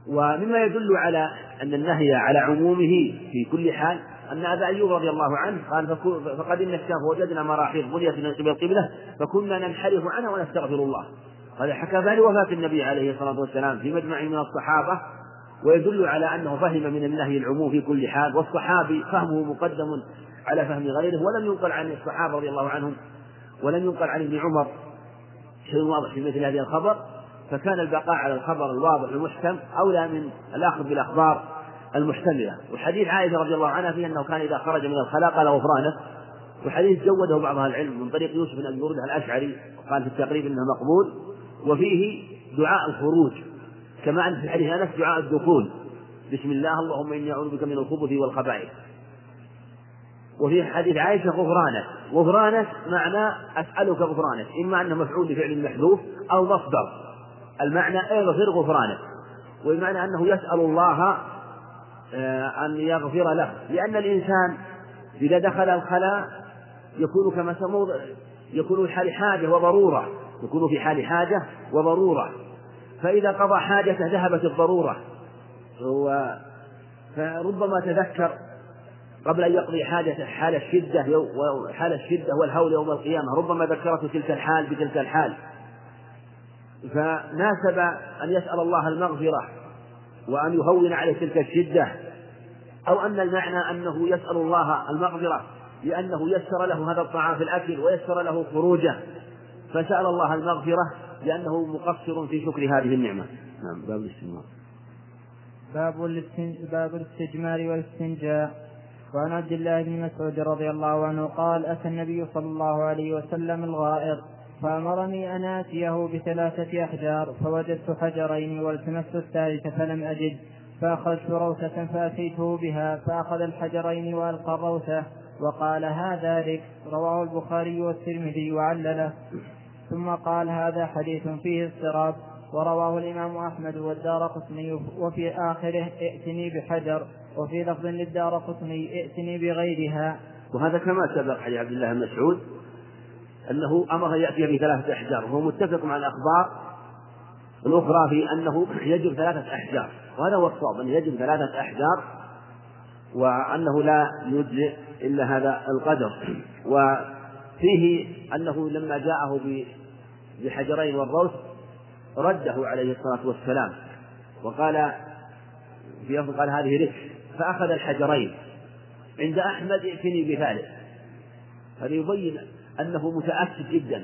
ومما يدل على أن النهي على عمومه في كل حال أن أبا أيوب رضي الله عنه قال فقدمنا الشام فوجدنا مراحيض بنيت من قبل القبلة فكنا ننحرف عنها ونستغفر الله. هذا حكى ذلك وفاة النبي عليه الصلاة والسلام في مجمع من الصحابة ويدل على أنه فهم من النهي العموم في كل حال والصحابي فهمه مقدم على فهم غيره ولم ينقل عن الصحابة رضي الله عنهم ولم ينقل عن ابن عمر. شيء واضح في مثل هذه الخبر. فكان البقاء على الخبر الواضح المحكم أولى من الأخذ بالأخبار المحتملة. وحديث عائشة رضي الله عنها فيه أنه كان إذا خرج من الخلاء قال غفرانك وحديث جوده بعض العلم من طريق يوسف بن أبي الأشعري قال في التقريب أنه مقبول. وفيه دعاء الخروج. كما أن في حديث أنس دعاء الدخول. بسم الله اللهم إني أعوذ بك من الخبث والخبائث. وفي حديث عائشة غفرانك. غفرانك معنى أسألك غفرانك. إما أنه مفعول لفعل محذوف أو مصدر. المعنى اغفر غفرانك. وبمعنى أنه يسأل الله آه، أن يغفر له. لأن الإنسان إذا دخل الخلاء يكون كما سموا يكون في حال حاجة وضرورة. يكون في حال حاجة وضرورة. فإذا قضى حاجته ذهبت الضرورة. و فربما تذكر قبل أن يقضي حاجته حال الشدة وحال الشدة والهول يوم القيامة. ربما ذكرته تلك الحال بتلك الحال. فناسب أن يسأل الله المغفرة وأن يهون عليه تلك الشدة. أو أن المعنى أنه يسأل الله المغفرة لأنه يسر له هذا الطعام في الأكل ويسر له خروجه. فسأل الله المغفرة لأنه مقصر في شكر هذه النعمة. نعم باب الاستجمار. باب باب الاستجمار والاستنجاء. وعن عبد الله بن مسعود رضي الله عنه قال أتى النبي صلى الله عليه وسلم الغائط فأمرني أن آتيه بثلاثة أحجار فوجدت حجرين والتمست الثالث فلم أجد فأخذت روثة فأتيته بها فأخذ الحجرين وألقى الروثة وقال هذا ذكر رواه البخاري والترمذي وعلله. ثم قال هذا حديث فيه اضطراب ورواه الإمام أحمد والدار قطني وفي آخره ائتني بحجر وفي لفظ للدار قطني ائتني بغيرها. وهذا كما سبق حديث عبد الله بن مسعود أنه أمر يأتي بثلاثة أحجار وهو متفق مع الأخبار الأخرى في أنه يجب ثلاثة أحجار وهذا هو الصواب أنه يجب ثلاثة أحجار وأنه لا يجزئ إلا هذا القدر. وفيه أنه لما جاءه بحجرين والروث رده عليه الصلاة والسلام وقال في لفظ قال هذه رك فأخذ الحجرين. عند أحمد ائتني بثالث هذا يبين أنه متأكد جدا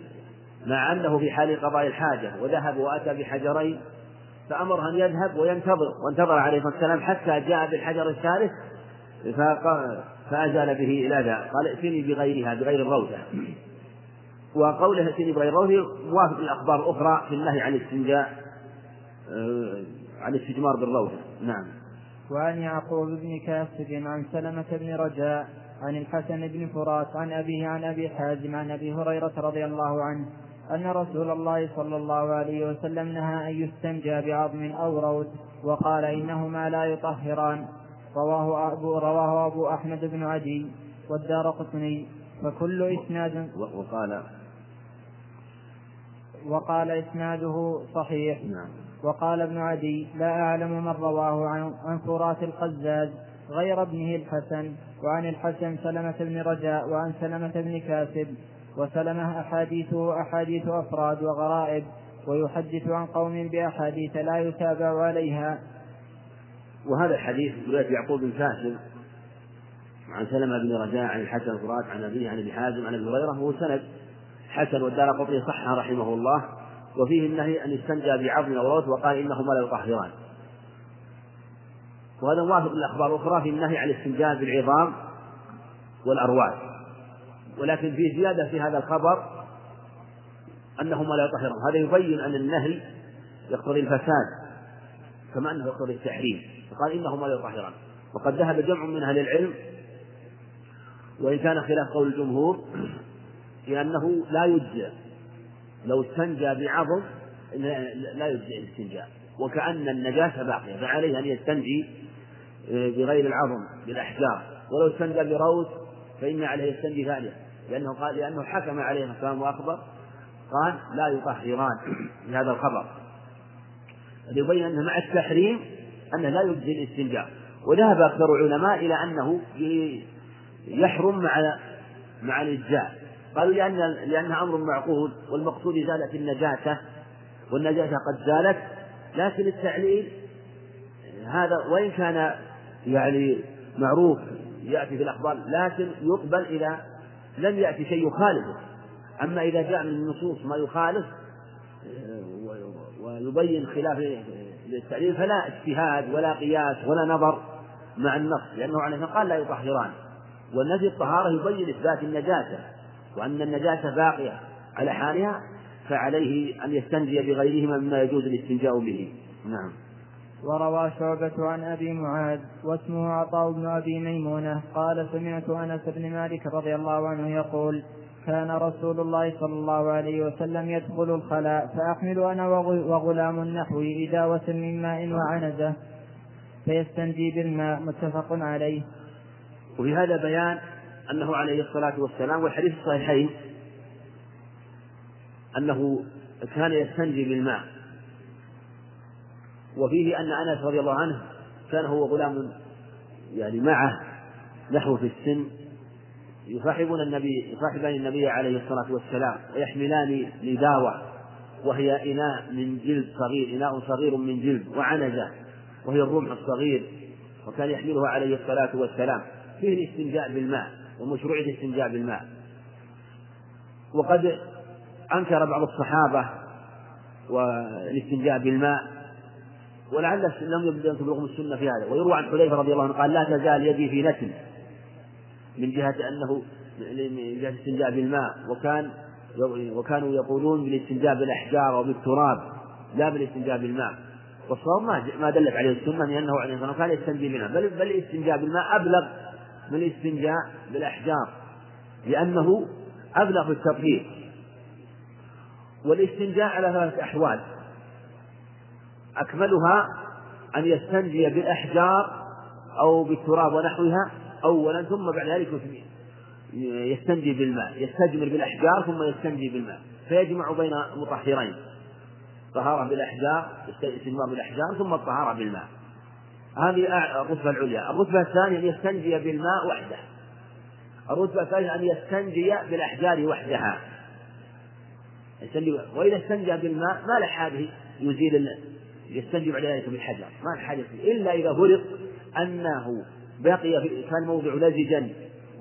مع أنه في حال قضاء الحاجة وذهب وأتى بحجرين فأمره أن يذهب وينتظر وانتظر عليه الصلاة والسلام حتى جاء بالحجر الثالث فأزال به إلى ذا قال ائتني بغيرها بغير الروثة. وقوله ائتني بغير الروثة موافق للأخبار الأخرى في النهي عن الاستنجاء آه، عن الاستجمار بالروثة نعم. وعن يعقوب بن كاسب عن سلمة بن رجاء عن الحسن بن فرات عن أبيه عن أبي حازم عن أبي هريرة رضي الله عنه أن رسول الله صلى الله عليه وسلم نهى أن يستنجى بعظم أو روث وقال إنهما لا يطهران. رواه أبو رواه أبو أحمد بن عدي والدار قطني فكل إسناد وقال وقال إسناده صحيح. نعم. وقال ابن عدي لا أعلم من رواه عن, عن فرات القزاز غير ابنه الحسن وعن الحسن سلمة بن رجاء وعن سلمة بن كاسب. وسلمة أحاديثه أحاديث أفراد وغرائب ويحدث عن قوم بأحاديث لا يتابع عليها. وهذا الحديث رواية يعقوب بن كاسب عن سلمة بن رجاء عن الحسن فرات عن أبيه عن أبي حازم عن أبي هريرة هو سند. حسن والدار قطري صحها رحمه الله وفيه النهي أن يستنجى بعظم أو وقال إنهما لا يطهران وهذا موافق للأخبار الأخرى في النهي عن الاستنجاء بالعظام والأرواح ولكن في زيادة في هذا الخبر أنهما لا يطهران. هذا يبين أن النهي يقتضي الفساد كما أنه يقتضي التحريم. فقال إنهما لا يطهران. وقد ذهب جمع من أهل العلم وإن كان خلاف قول الجمهور لأنه لا يجزئ. لو استنجى بعظم لا يجزئ الاستنجاء. وكأن النجاسة باقية فعليه أن يستنجي آه، بغير العظم بالأحجار. ولو استنجى بروث فإن عليه يستنجي ثانية. لأنه قال لأنه حكم عليه كلام وأخبر. قال لا يطهران بهذا الخبر. ليبين أنه مع التحريم أنه لا يجزي الاستنجاء. وذهب أكثر العلماء إلى أنه يحرم مع مع الإجزاء. قالوا لأن لأنها أمر معقول والمقصود إزالة النجاسة والنجاسة قد زالت لكن التعليل هذا وإن كان يعني معروف يأتي في الأخبار لكن يقبل إذا لم يأتي شيء يخالفه. أما إذا جاء من النصوص ما يخالف ويبين خلاف للتعليل فلا اجتهاد ولا قياس ولا نظر مع النص لأنه عليه قال لا يطهران. والنفي الطهارة يبين إثبات النجاسة. وأن النجاسة باقية على حالها فعليه أن يستنجي بغيرهما مما يجوز الاستنجاء به. نعم. وروى شعبة عن أبي معاذ واسمه عطاء بن أبي ميمونة قال سمعت أنس بن مالك رضي الله عنه يقول كان رسول الله صلى الله عليه وسلم يدخل الخلاء فأحمل أنا وغلام نحوي إداوة من ماء وعنزة فيستنجي بالماء متفق عليه. وفي هذا بيان أنه عليه الصلاة والسلام والحديث الصحيحين أنه كان يستنجي بالماء. وفيه أن أنس رضي الله عنه كان هو غلام يعني معه نحو في السن يصاحبون النبي يصاحبان النبي عليه الصلاة والسلام ويحملان نداوة وهي إناء من جلد صغير إناء صغير من جلد وعنزة وهي الرمح الصغير وكان يحملها عليه الصلاة والسلام. فيه الاستنجاء بالماء. ومشروعية الاستنجاء بالماء. وقد أنكر بعض الصحابة والاستنجاء بالماء ولعل لم يبلغهم السنة في هذا. ويروى عن حذيفة رضي الله عنه قال لا تزال يدي في نتن من جهة أنه من جهة الاستنجاء بالماء وكان وكانوا يقولون بالاستنجاء بالأحجار أو بالتراب لا بالاستنجاء بالماء. والصواب ما ما دلت عليه السنة لأنه عليه الصلاة والسلام كان يستنجي منها بل بل الاستنجاء بالماء أبلغ من الاستنجاء بالأحجار لأنه أبلغ التطهير والاستنجاء على ثلاثة أحوال. أكملها أن يستنجي بالأحجار أو بالتراب ونحوها أولا ثم بعد ذلك يستنجي بالماء يستجمر بالأحجار ثم يستنجي بالماء. فيجمع بين مطهرين طهارة بالأحجار استجمار بالأحجار ثم الطهارة بالماء. هذه الرتبة العليا. الرتبة الثانية أن يستنجي بالماء وحده. الرتبة الثالثة أن يستنجي بالأحجار وحدها. يستنجي وإذا استنجى بالماء ما له حاجة يزيل يستنجي بعد ذلك بالحجر. ما له حاجة إلا إذا فرق أنه بقي في كان موضع لزجا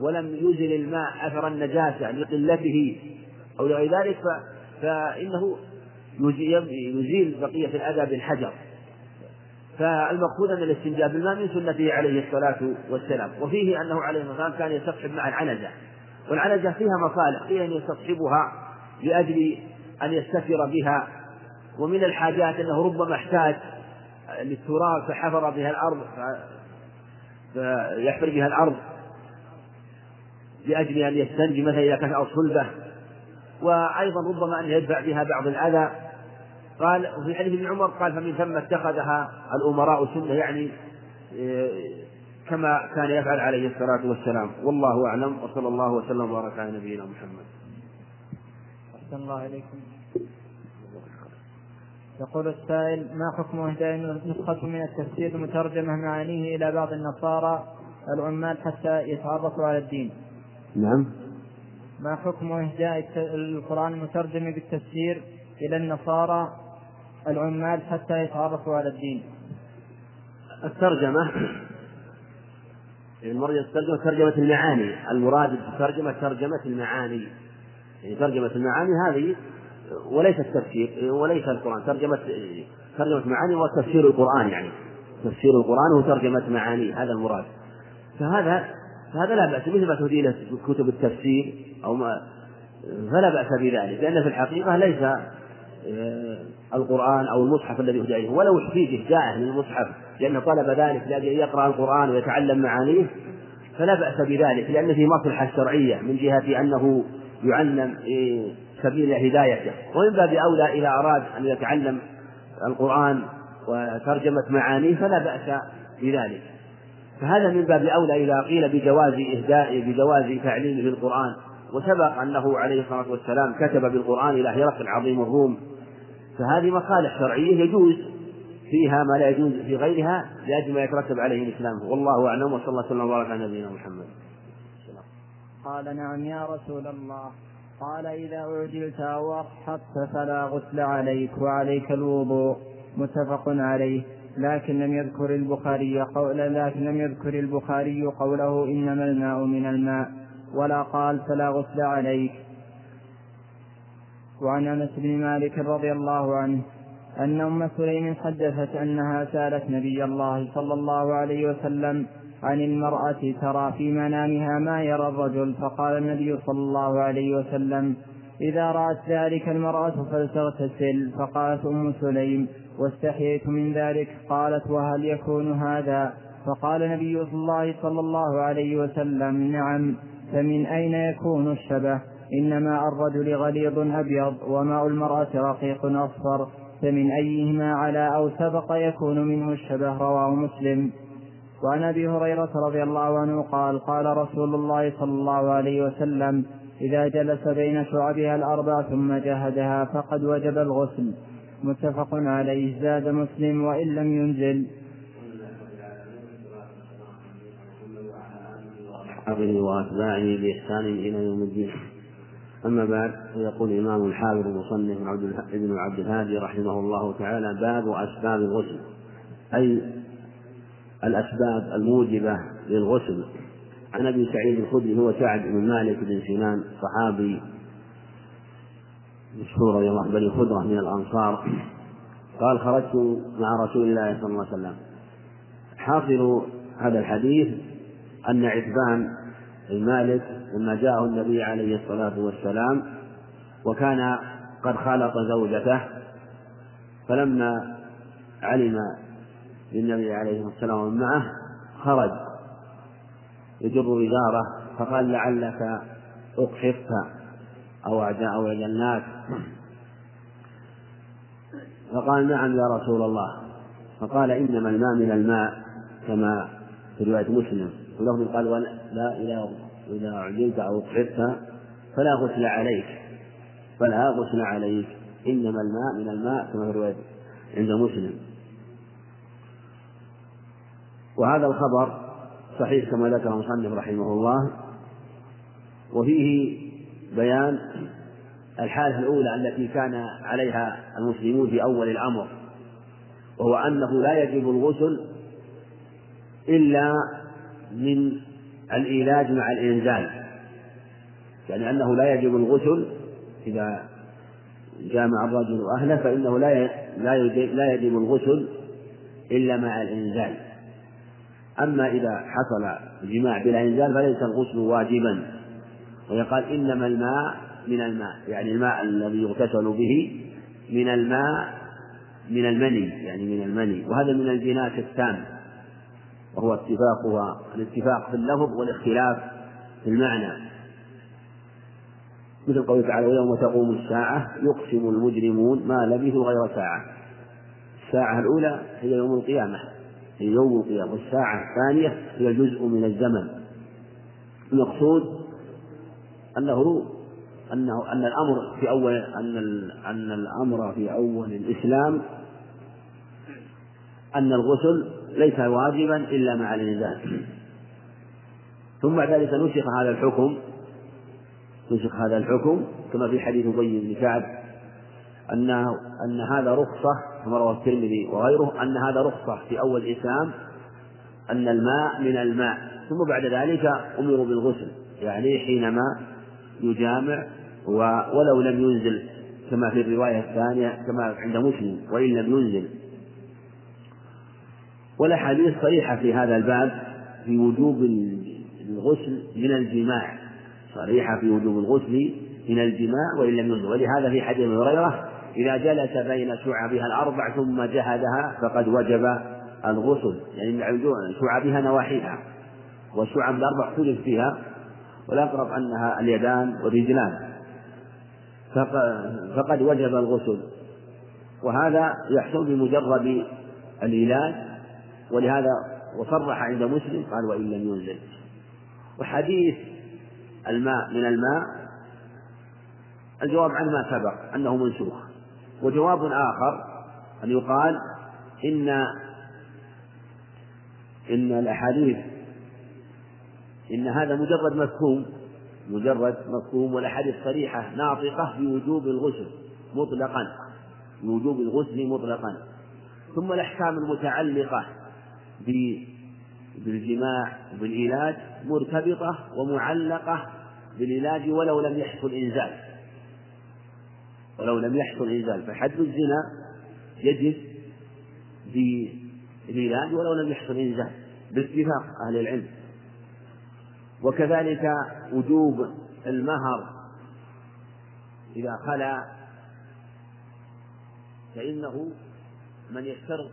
ولم يزل الماء أثر النجاسة لقلته أو لغير ذلك فإنه يزيل بقية الأذى بالحجر. فالمقصود أن الاستنجاء بالماء من سنته عليه الصلاة والسلام وفيه أنه عليه الصلاة والسلام كان يستصحب مع العنزة والعنزة فيها مصالح فيها أن يستصحبها لأجل أن يستتر بها ومن الحاجات أنه ربما احتاج للتراب فحفر بها الأرض فيحفر بها الأرض لأجل أن يستنجي مثلا إذا كانت أرض صلبة وأيضا ربما أن يدفع بها بعض الأذى قال وفي حديث ابن عمر قال فمن ثم اتخذها الأمراء سنة يعني إيه، كما كان يفعل عليه الصلاة والسلام. والله أعلم وصلى الله وسلم وبارك على نبينا محمد. أحسن الله إليكم. يقول السائل ما حكم إهداء نسخة من التفسير المترجمة معانيه إلى بعض النصارى العمال حتى يتعرفوا على الدين؟ نعم. ما حكم إهداء القرآن المترجم بالتفسير إلى النصارى العمال حتى يتعرفوا على الدين. الترجمة المرجع الترجمة ترجمة المعاني. المراد بالترجمة ترجمة المعاني. يعني ترجمة المعاني هذه وليس التفسير وليس القرآن. ترجمة ترجمة معاني وتفسير القرآن يعني. تفسير القرآن وترجمة معاني هذا المراد. فهذا فهذا لا بأس مثل ما تهدي له كتب التفسير أو ما فلا بأس بذلك لأن في الحقيقة ليس القرآن أو المصحف الذي يهدى إليه. ولو احتيج إهداءه للمصحف لأنه طلب ذلك لأجل أن يقرأ القرآن ويتعلم معانيه فلا بأس بذلك لأن فيه مصلحة شرعية من جهة أنه يعلم سبيل هدايته. ومن باب أولى إذا أراد أن يتعلم القرآن وترجمة معانيه فلا بأس بذلك. فهذا من باب أولى إذا قيل بجواز إهداء بجواز تعليمه القرآن وسبق أنه عليه الصلاة والسلام كتب بالقرآن إلى هرقل عظيم الروم. فهذه مصالح شرعية يجوز فيها ما لا يجوز في غيرها لأجل ما يترتب عليه الإسلام. والله أعلم وصلى الله وسلم وبارك على نبينا محمد. قال نعم يا رسول الله. قال إذا أعجلت أو أضحكت فلا غسل عليك وعليك الوضوء. متفق عليه. لكن لم يذكر البخاري قول لكن لم يذكر البخاري قوله إنما الماء من الماء. ولا قال فلا غسل عليك. وعن أنس بن مالك رضي الله عنه أن أم سليم حدثت أنها سألت نبي الله صلى الله عليه وسلم عن المرأة ترى في منامها ما يرى الرجل فقال النبي صلى الله عليه وسلم إذا رأت ذلك المرأة فلتغتسل. فقالت أم سليم واستحييت من ذلك؟ قالت وهل يكون هذا؟ فقال نبي الله صلى الله عليه وسلم نعم فمن أين يكون الشبه؟ إن ماء الرجل غليظ أبيض وماء المرأة رقيق أصفر فمن أيهما على أو سبق يكون منه الشبه رواه مسلم. وعن أبي هريرة رضي الله عنه قال قال رسول الله صلى الله عليه وسلم إذا جلس بين شعبها الأربع ثم جهدها فقد وجب الغسل. متفق عليه. زاد مسلم وإن لم ينزل. أصحابه وأتباعه بإحسان إلى يوم الدين. أما بعد فيقول الإمام الحافظ المصنف ابن عبد الهادي رحمه الله تعالى باب أسباب الغسل أي الأسباب الموجبة للغسل. عن أبي سعيد الخدري هو سعد بن مالك بن سنان صحابي مشهور رضي الله بني خدرة من الأنصار. قال خرجت مع رسول الله صلى الله عليه وسلم. حاصل هذا الحديث أن عتبان المالك لما جاءه النبي عليه الصلاة والسلام وكان قد خالط زوجته فلما علم للنبي عليه الصلاة والسلام معه خرج يجر وزاره فقال لعلك أقحفت أو أو الناس فقال نعم يا رسول الله. فقال إنما الماء من الماء كما في رواية مسلم. ولهم قال لا إذا إذا عجلت أو أقحفت فلا غسل عليك فلا غسل عليك. إنما الماء من الماء كما في رواية عند مسلم. وهذا الخبر صحيح كما ذكر المصنف رحمه الله وفيه بيان الحالة الأولى التي كان عليها المسلمون في أول الأمر وهو أنه لا يجب الغسل إلا من الإيلاج مع الإنزال يعني أنه لا يجب الغسل إذا جامع الرجل أهله فإنه لا لا يجب الغسل إلا مع الإنزال. أما إذا حصل الجماع بلا إنزال فليس الغسل واجبا. ويقال إنما الماء من الماء يعني الماء الذي يغتسل به من الماء من المني يعني من المني. وهذا من الجناس التام وهو اتفاقها الاتفاق في اللفظ والاختلاف في المعنى. مثل قوله تعالى ويوم تقوم الساعة يقسم المجرمون ما لبثوا غير ساعة. الساعة الأولى هي يوم القيامة. هي يوم القيامة. والساعة الثانية هي جزء من الزمن. المقصود أنه أنه أن الأمر في أول أن أن الأمر في أول الإسلام أن الغسل ليس واجبا إلا مع الإنزال ثم بعد ذلك نسخ هذا الحكم نسخ هذا الحكم كما في حديث أبي بن كعب أنه أن هذا رخصة كما رواه الترمذي وغيره أن هذا رخصة في أول الإسلام أن الماء من الماء. ثم بعد ذلك أمروا بالغسل يعني حينما يجامع ولو لم ينزل كما في الرواية الثانية كما عند مسلم وإن لم ينزل. والأحاديث صريحة في هذا الباب في وجوب الغسل من الجماع. صريحة في وجوب الغسل من الجماع وإن لم ينزل ولهذا في حديث هريرة إذا جلس بين شعبها الأربع ثم جهدها فقد وجب الغسل. يعني شعبها نواحيها. والشعب الأربع اختلف فيها والأقرب أنها اليدان والرجلان. فقد وجب الغسل. وهذا يحصل بمجرد العلاج ولهذا وصرح عند مسلم قال وإن لم ينزل. وحديث الماء من الماء الجواب عنه ما سبق أنه منسوخ. وجواب آخر أن يقال إن إن الأحاديث إن هذا مجرد مفهوم مجرد مفهوم والأحاديث صريحة ناطقة بوجوب الغسل مطلقا. بوجوب الغسل مطلقا. ثم الأحكام المتعلقة. بالجماع وبالعلاج مرتبطة ومعلقة بالعلاج ولو لم يحصل إنزال. ولو لم يحصل إنزال. فحد الزنا يجب بالعلاج ولو لم يحصل إنزال. باتفاق أهل العلم. وكذلك وجوب المهر. إذا خلا فإنه من يشترط